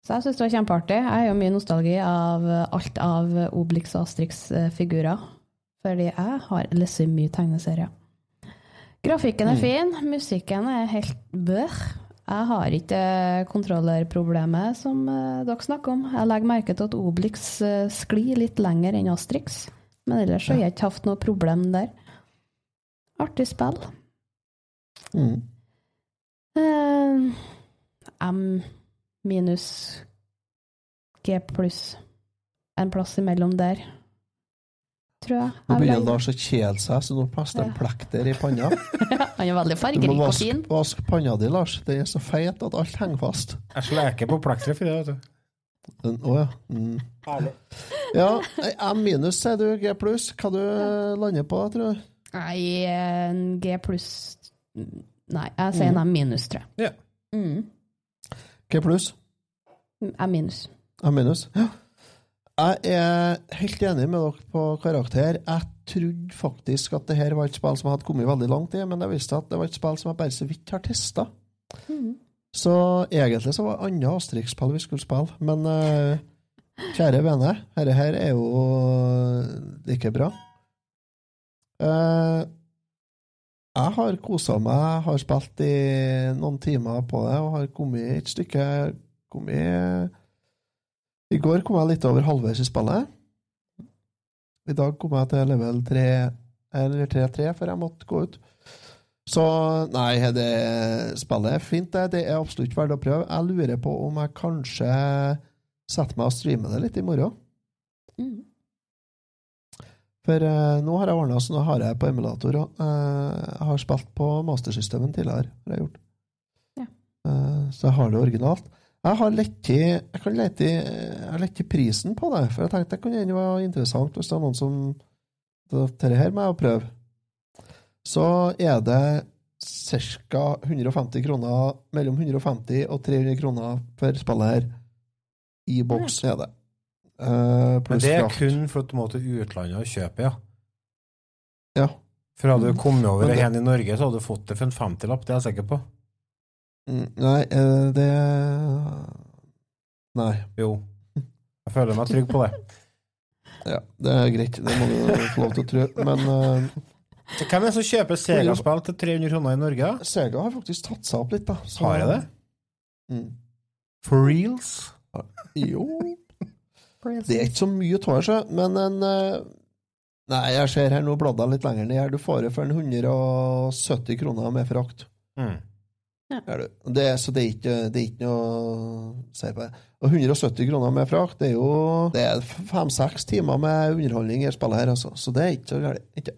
S3: Så jeg syns det var kjempeartig. Jeg har jo mye nostalgi av alt av Obelix og Astrix-figurer, fordi jeg har lest mye tegneserier. Grafikken er
S2: Mm.
S3: fin, musikken er helt bøh. Jeg har ikke kontrollerproblemet som eh, dere snakker om. Jeg legger merke til at Obelix eh, sklir litt lenger enn Astrix, men ellers så har jeg ikke hatt noe problem der. Artig spill.
S2: Mm.
S3: Eh, M minus G pluss. En plass imellom der, tror jeg.
S2: Nå begynner Lars å kjede seg, så nå passer det en plekter i panna.
S3: Han er veldig
S2: Du må
S3: fargerik og
S2: vaske,
S3: fin.
S2: vaske panna di, Lars. Den er så feit at alt henger fast.
S1: Jeg sleker på plekteret for det, vet du.
S2: Den- Å ja. Mm. Ja, M minus sier du, G pluss. Hva du lander på, tror du?
S3: Nei, G pluss Nei, jeg sier en M minus, tror jeg.
S1: Ja.
S3: Mm.
S2: G pluss?
S3: M minus.
S2: M minus? Ja. Jeg er helt enig med dere på karakter. Jeg trodde faktisk at det her var et spill som jeg hadde kommet veldig langt i, men det viste at det var et spill som jeg bare så vidt har testa.
S3: Mm.
S2: Så egentlig så var det andre Asterix-spill vi skulle spille, men uh, kjære vene, dette her er jo like bra. Uh, jeg har kosa meg, har spilt i noen timer på det, og har kommet et stykke kommet I går kom jeg litt over halvveis i spillet. I dag kom jeg til level 3, eller 3-3 før jeg måtte gå ut. Så nei, det spillet er fint, det. Det er absolutt verdt å prøve. Jeg lurer på om jeg kanskje setter meg og streamer det litt i morgen.
S3: Mm.
S2: For uh, nå har jeg ordna så nå har jeg på emulator òg. jeg har spilt på mastersystemen tidligere. har jeg gjort.
S3: Ja.
S2: Uh, så jeg har det originalt. Jeg har lett i Jeg kan lete i Jeg har lett i prisen på det, for jeg tenkte det kunne være interessant hvis det er noen som Dette her må jeg prøve. Så er det ca. 150 kroner, mellom 150 og 300 kroner for spillet her. I boks er det. Eh,
S1: Men det er kun for at du må til utlandet og kjøpe, ja.
S2: Ja.
S1: For hadde du kommet over det
S2: det-
S1: i Norge, så hadde du fått det for en 50-lapp, det er jeg sikker på.
S2: Mm, Nei, eh, det Nei.
S1: Jo. Jeg føler meg trygg på det.
S2: Ja, det er greit. Det må du få lov til å tro. Men eh,
S1: Hvem er det som kjøper Sega-spill til 300 kroner i Norge?
S2: Sega har faktisk tatt seg opp litt, da. Så-
S1: Har jeg det?
S2: Mm.
S1: For reals?
S2: Jo Det er ikke så mye av det, men en eh, Nei, jeg ser her nå bladda litt lenger ned her. Du får det for en 170 kroner med frakt.
S1: Mm.
S2: Er du. Det, så det er, ikke, det er ikke noe å si på det. Og 170 kroner med frakt, det er jo Det er fem-seks timer med underholdning i spillet her, altså. Så det er ikke så galt. Ikke.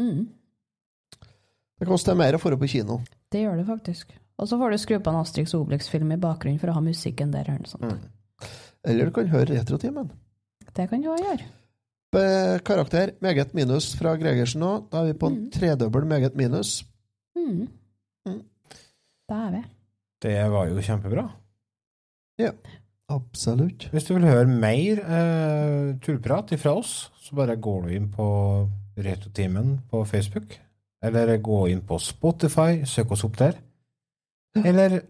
S3: Mm.
S2: Det koster mer å få det på kino.
S3: Det gjør det faktisk. Og så får du skru på en Astrix Obelix-film i bakgrunnen for å ha musikken der. Eller sånt.
S1: Mm.
S2: Eller du kan høre Retrotimen.
S3: Det kan du òg gjøre.
S2: Be- Karakter meget minus fra Gregersen nå. Da er vi på en tredobbel meget minus.
S3: Mm.
S2: Mm.
S3: Det er vi.
S1: Det var jo kjempebra.
S2: Ja, absolutt.
S1: Hvis du vil høre mer eh, tullprat fra oss, så bare går du inn på Retrotimen på Facebook. Eller gå inn på Spotify, søk oss opp der. Eller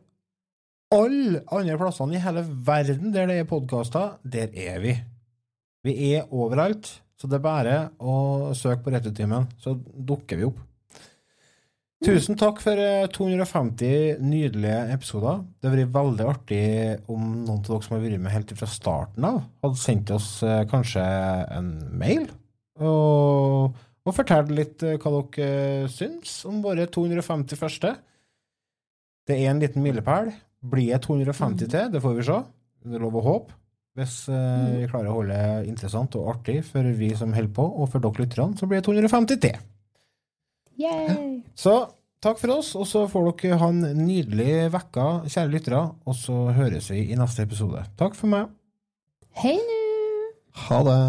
S1: alle andre plassene i hele verden der det er podkaster, der er vi. Vi er overalt, så det er bare å søke på Retrotimen, så dukker vi opp. Tusen takk for eh, 250 nydelige episoder. Det har vært veldig artig om noen av dere som har vært med helt fra starten av, hadde sendt oss eh, kanskje en mail og, og fortelle litt eh, hva dere eh, syns om våre 250 første. Det er en liten milepæl. Blir det 250 til? Det får vi se. Det er lov å håpe. Hvis eh, vi klarer å holde det interessant og artig for vi som holder på, og for dere lytterne, så blir det 250 til.
S3: Yay!
S1: Så takk for oss, og så får dere ha en nydelig vekka, kjære lyttere, og så høres vi i neste episode. Takk for meg.
S3: Hei nå!
S2: Ha det.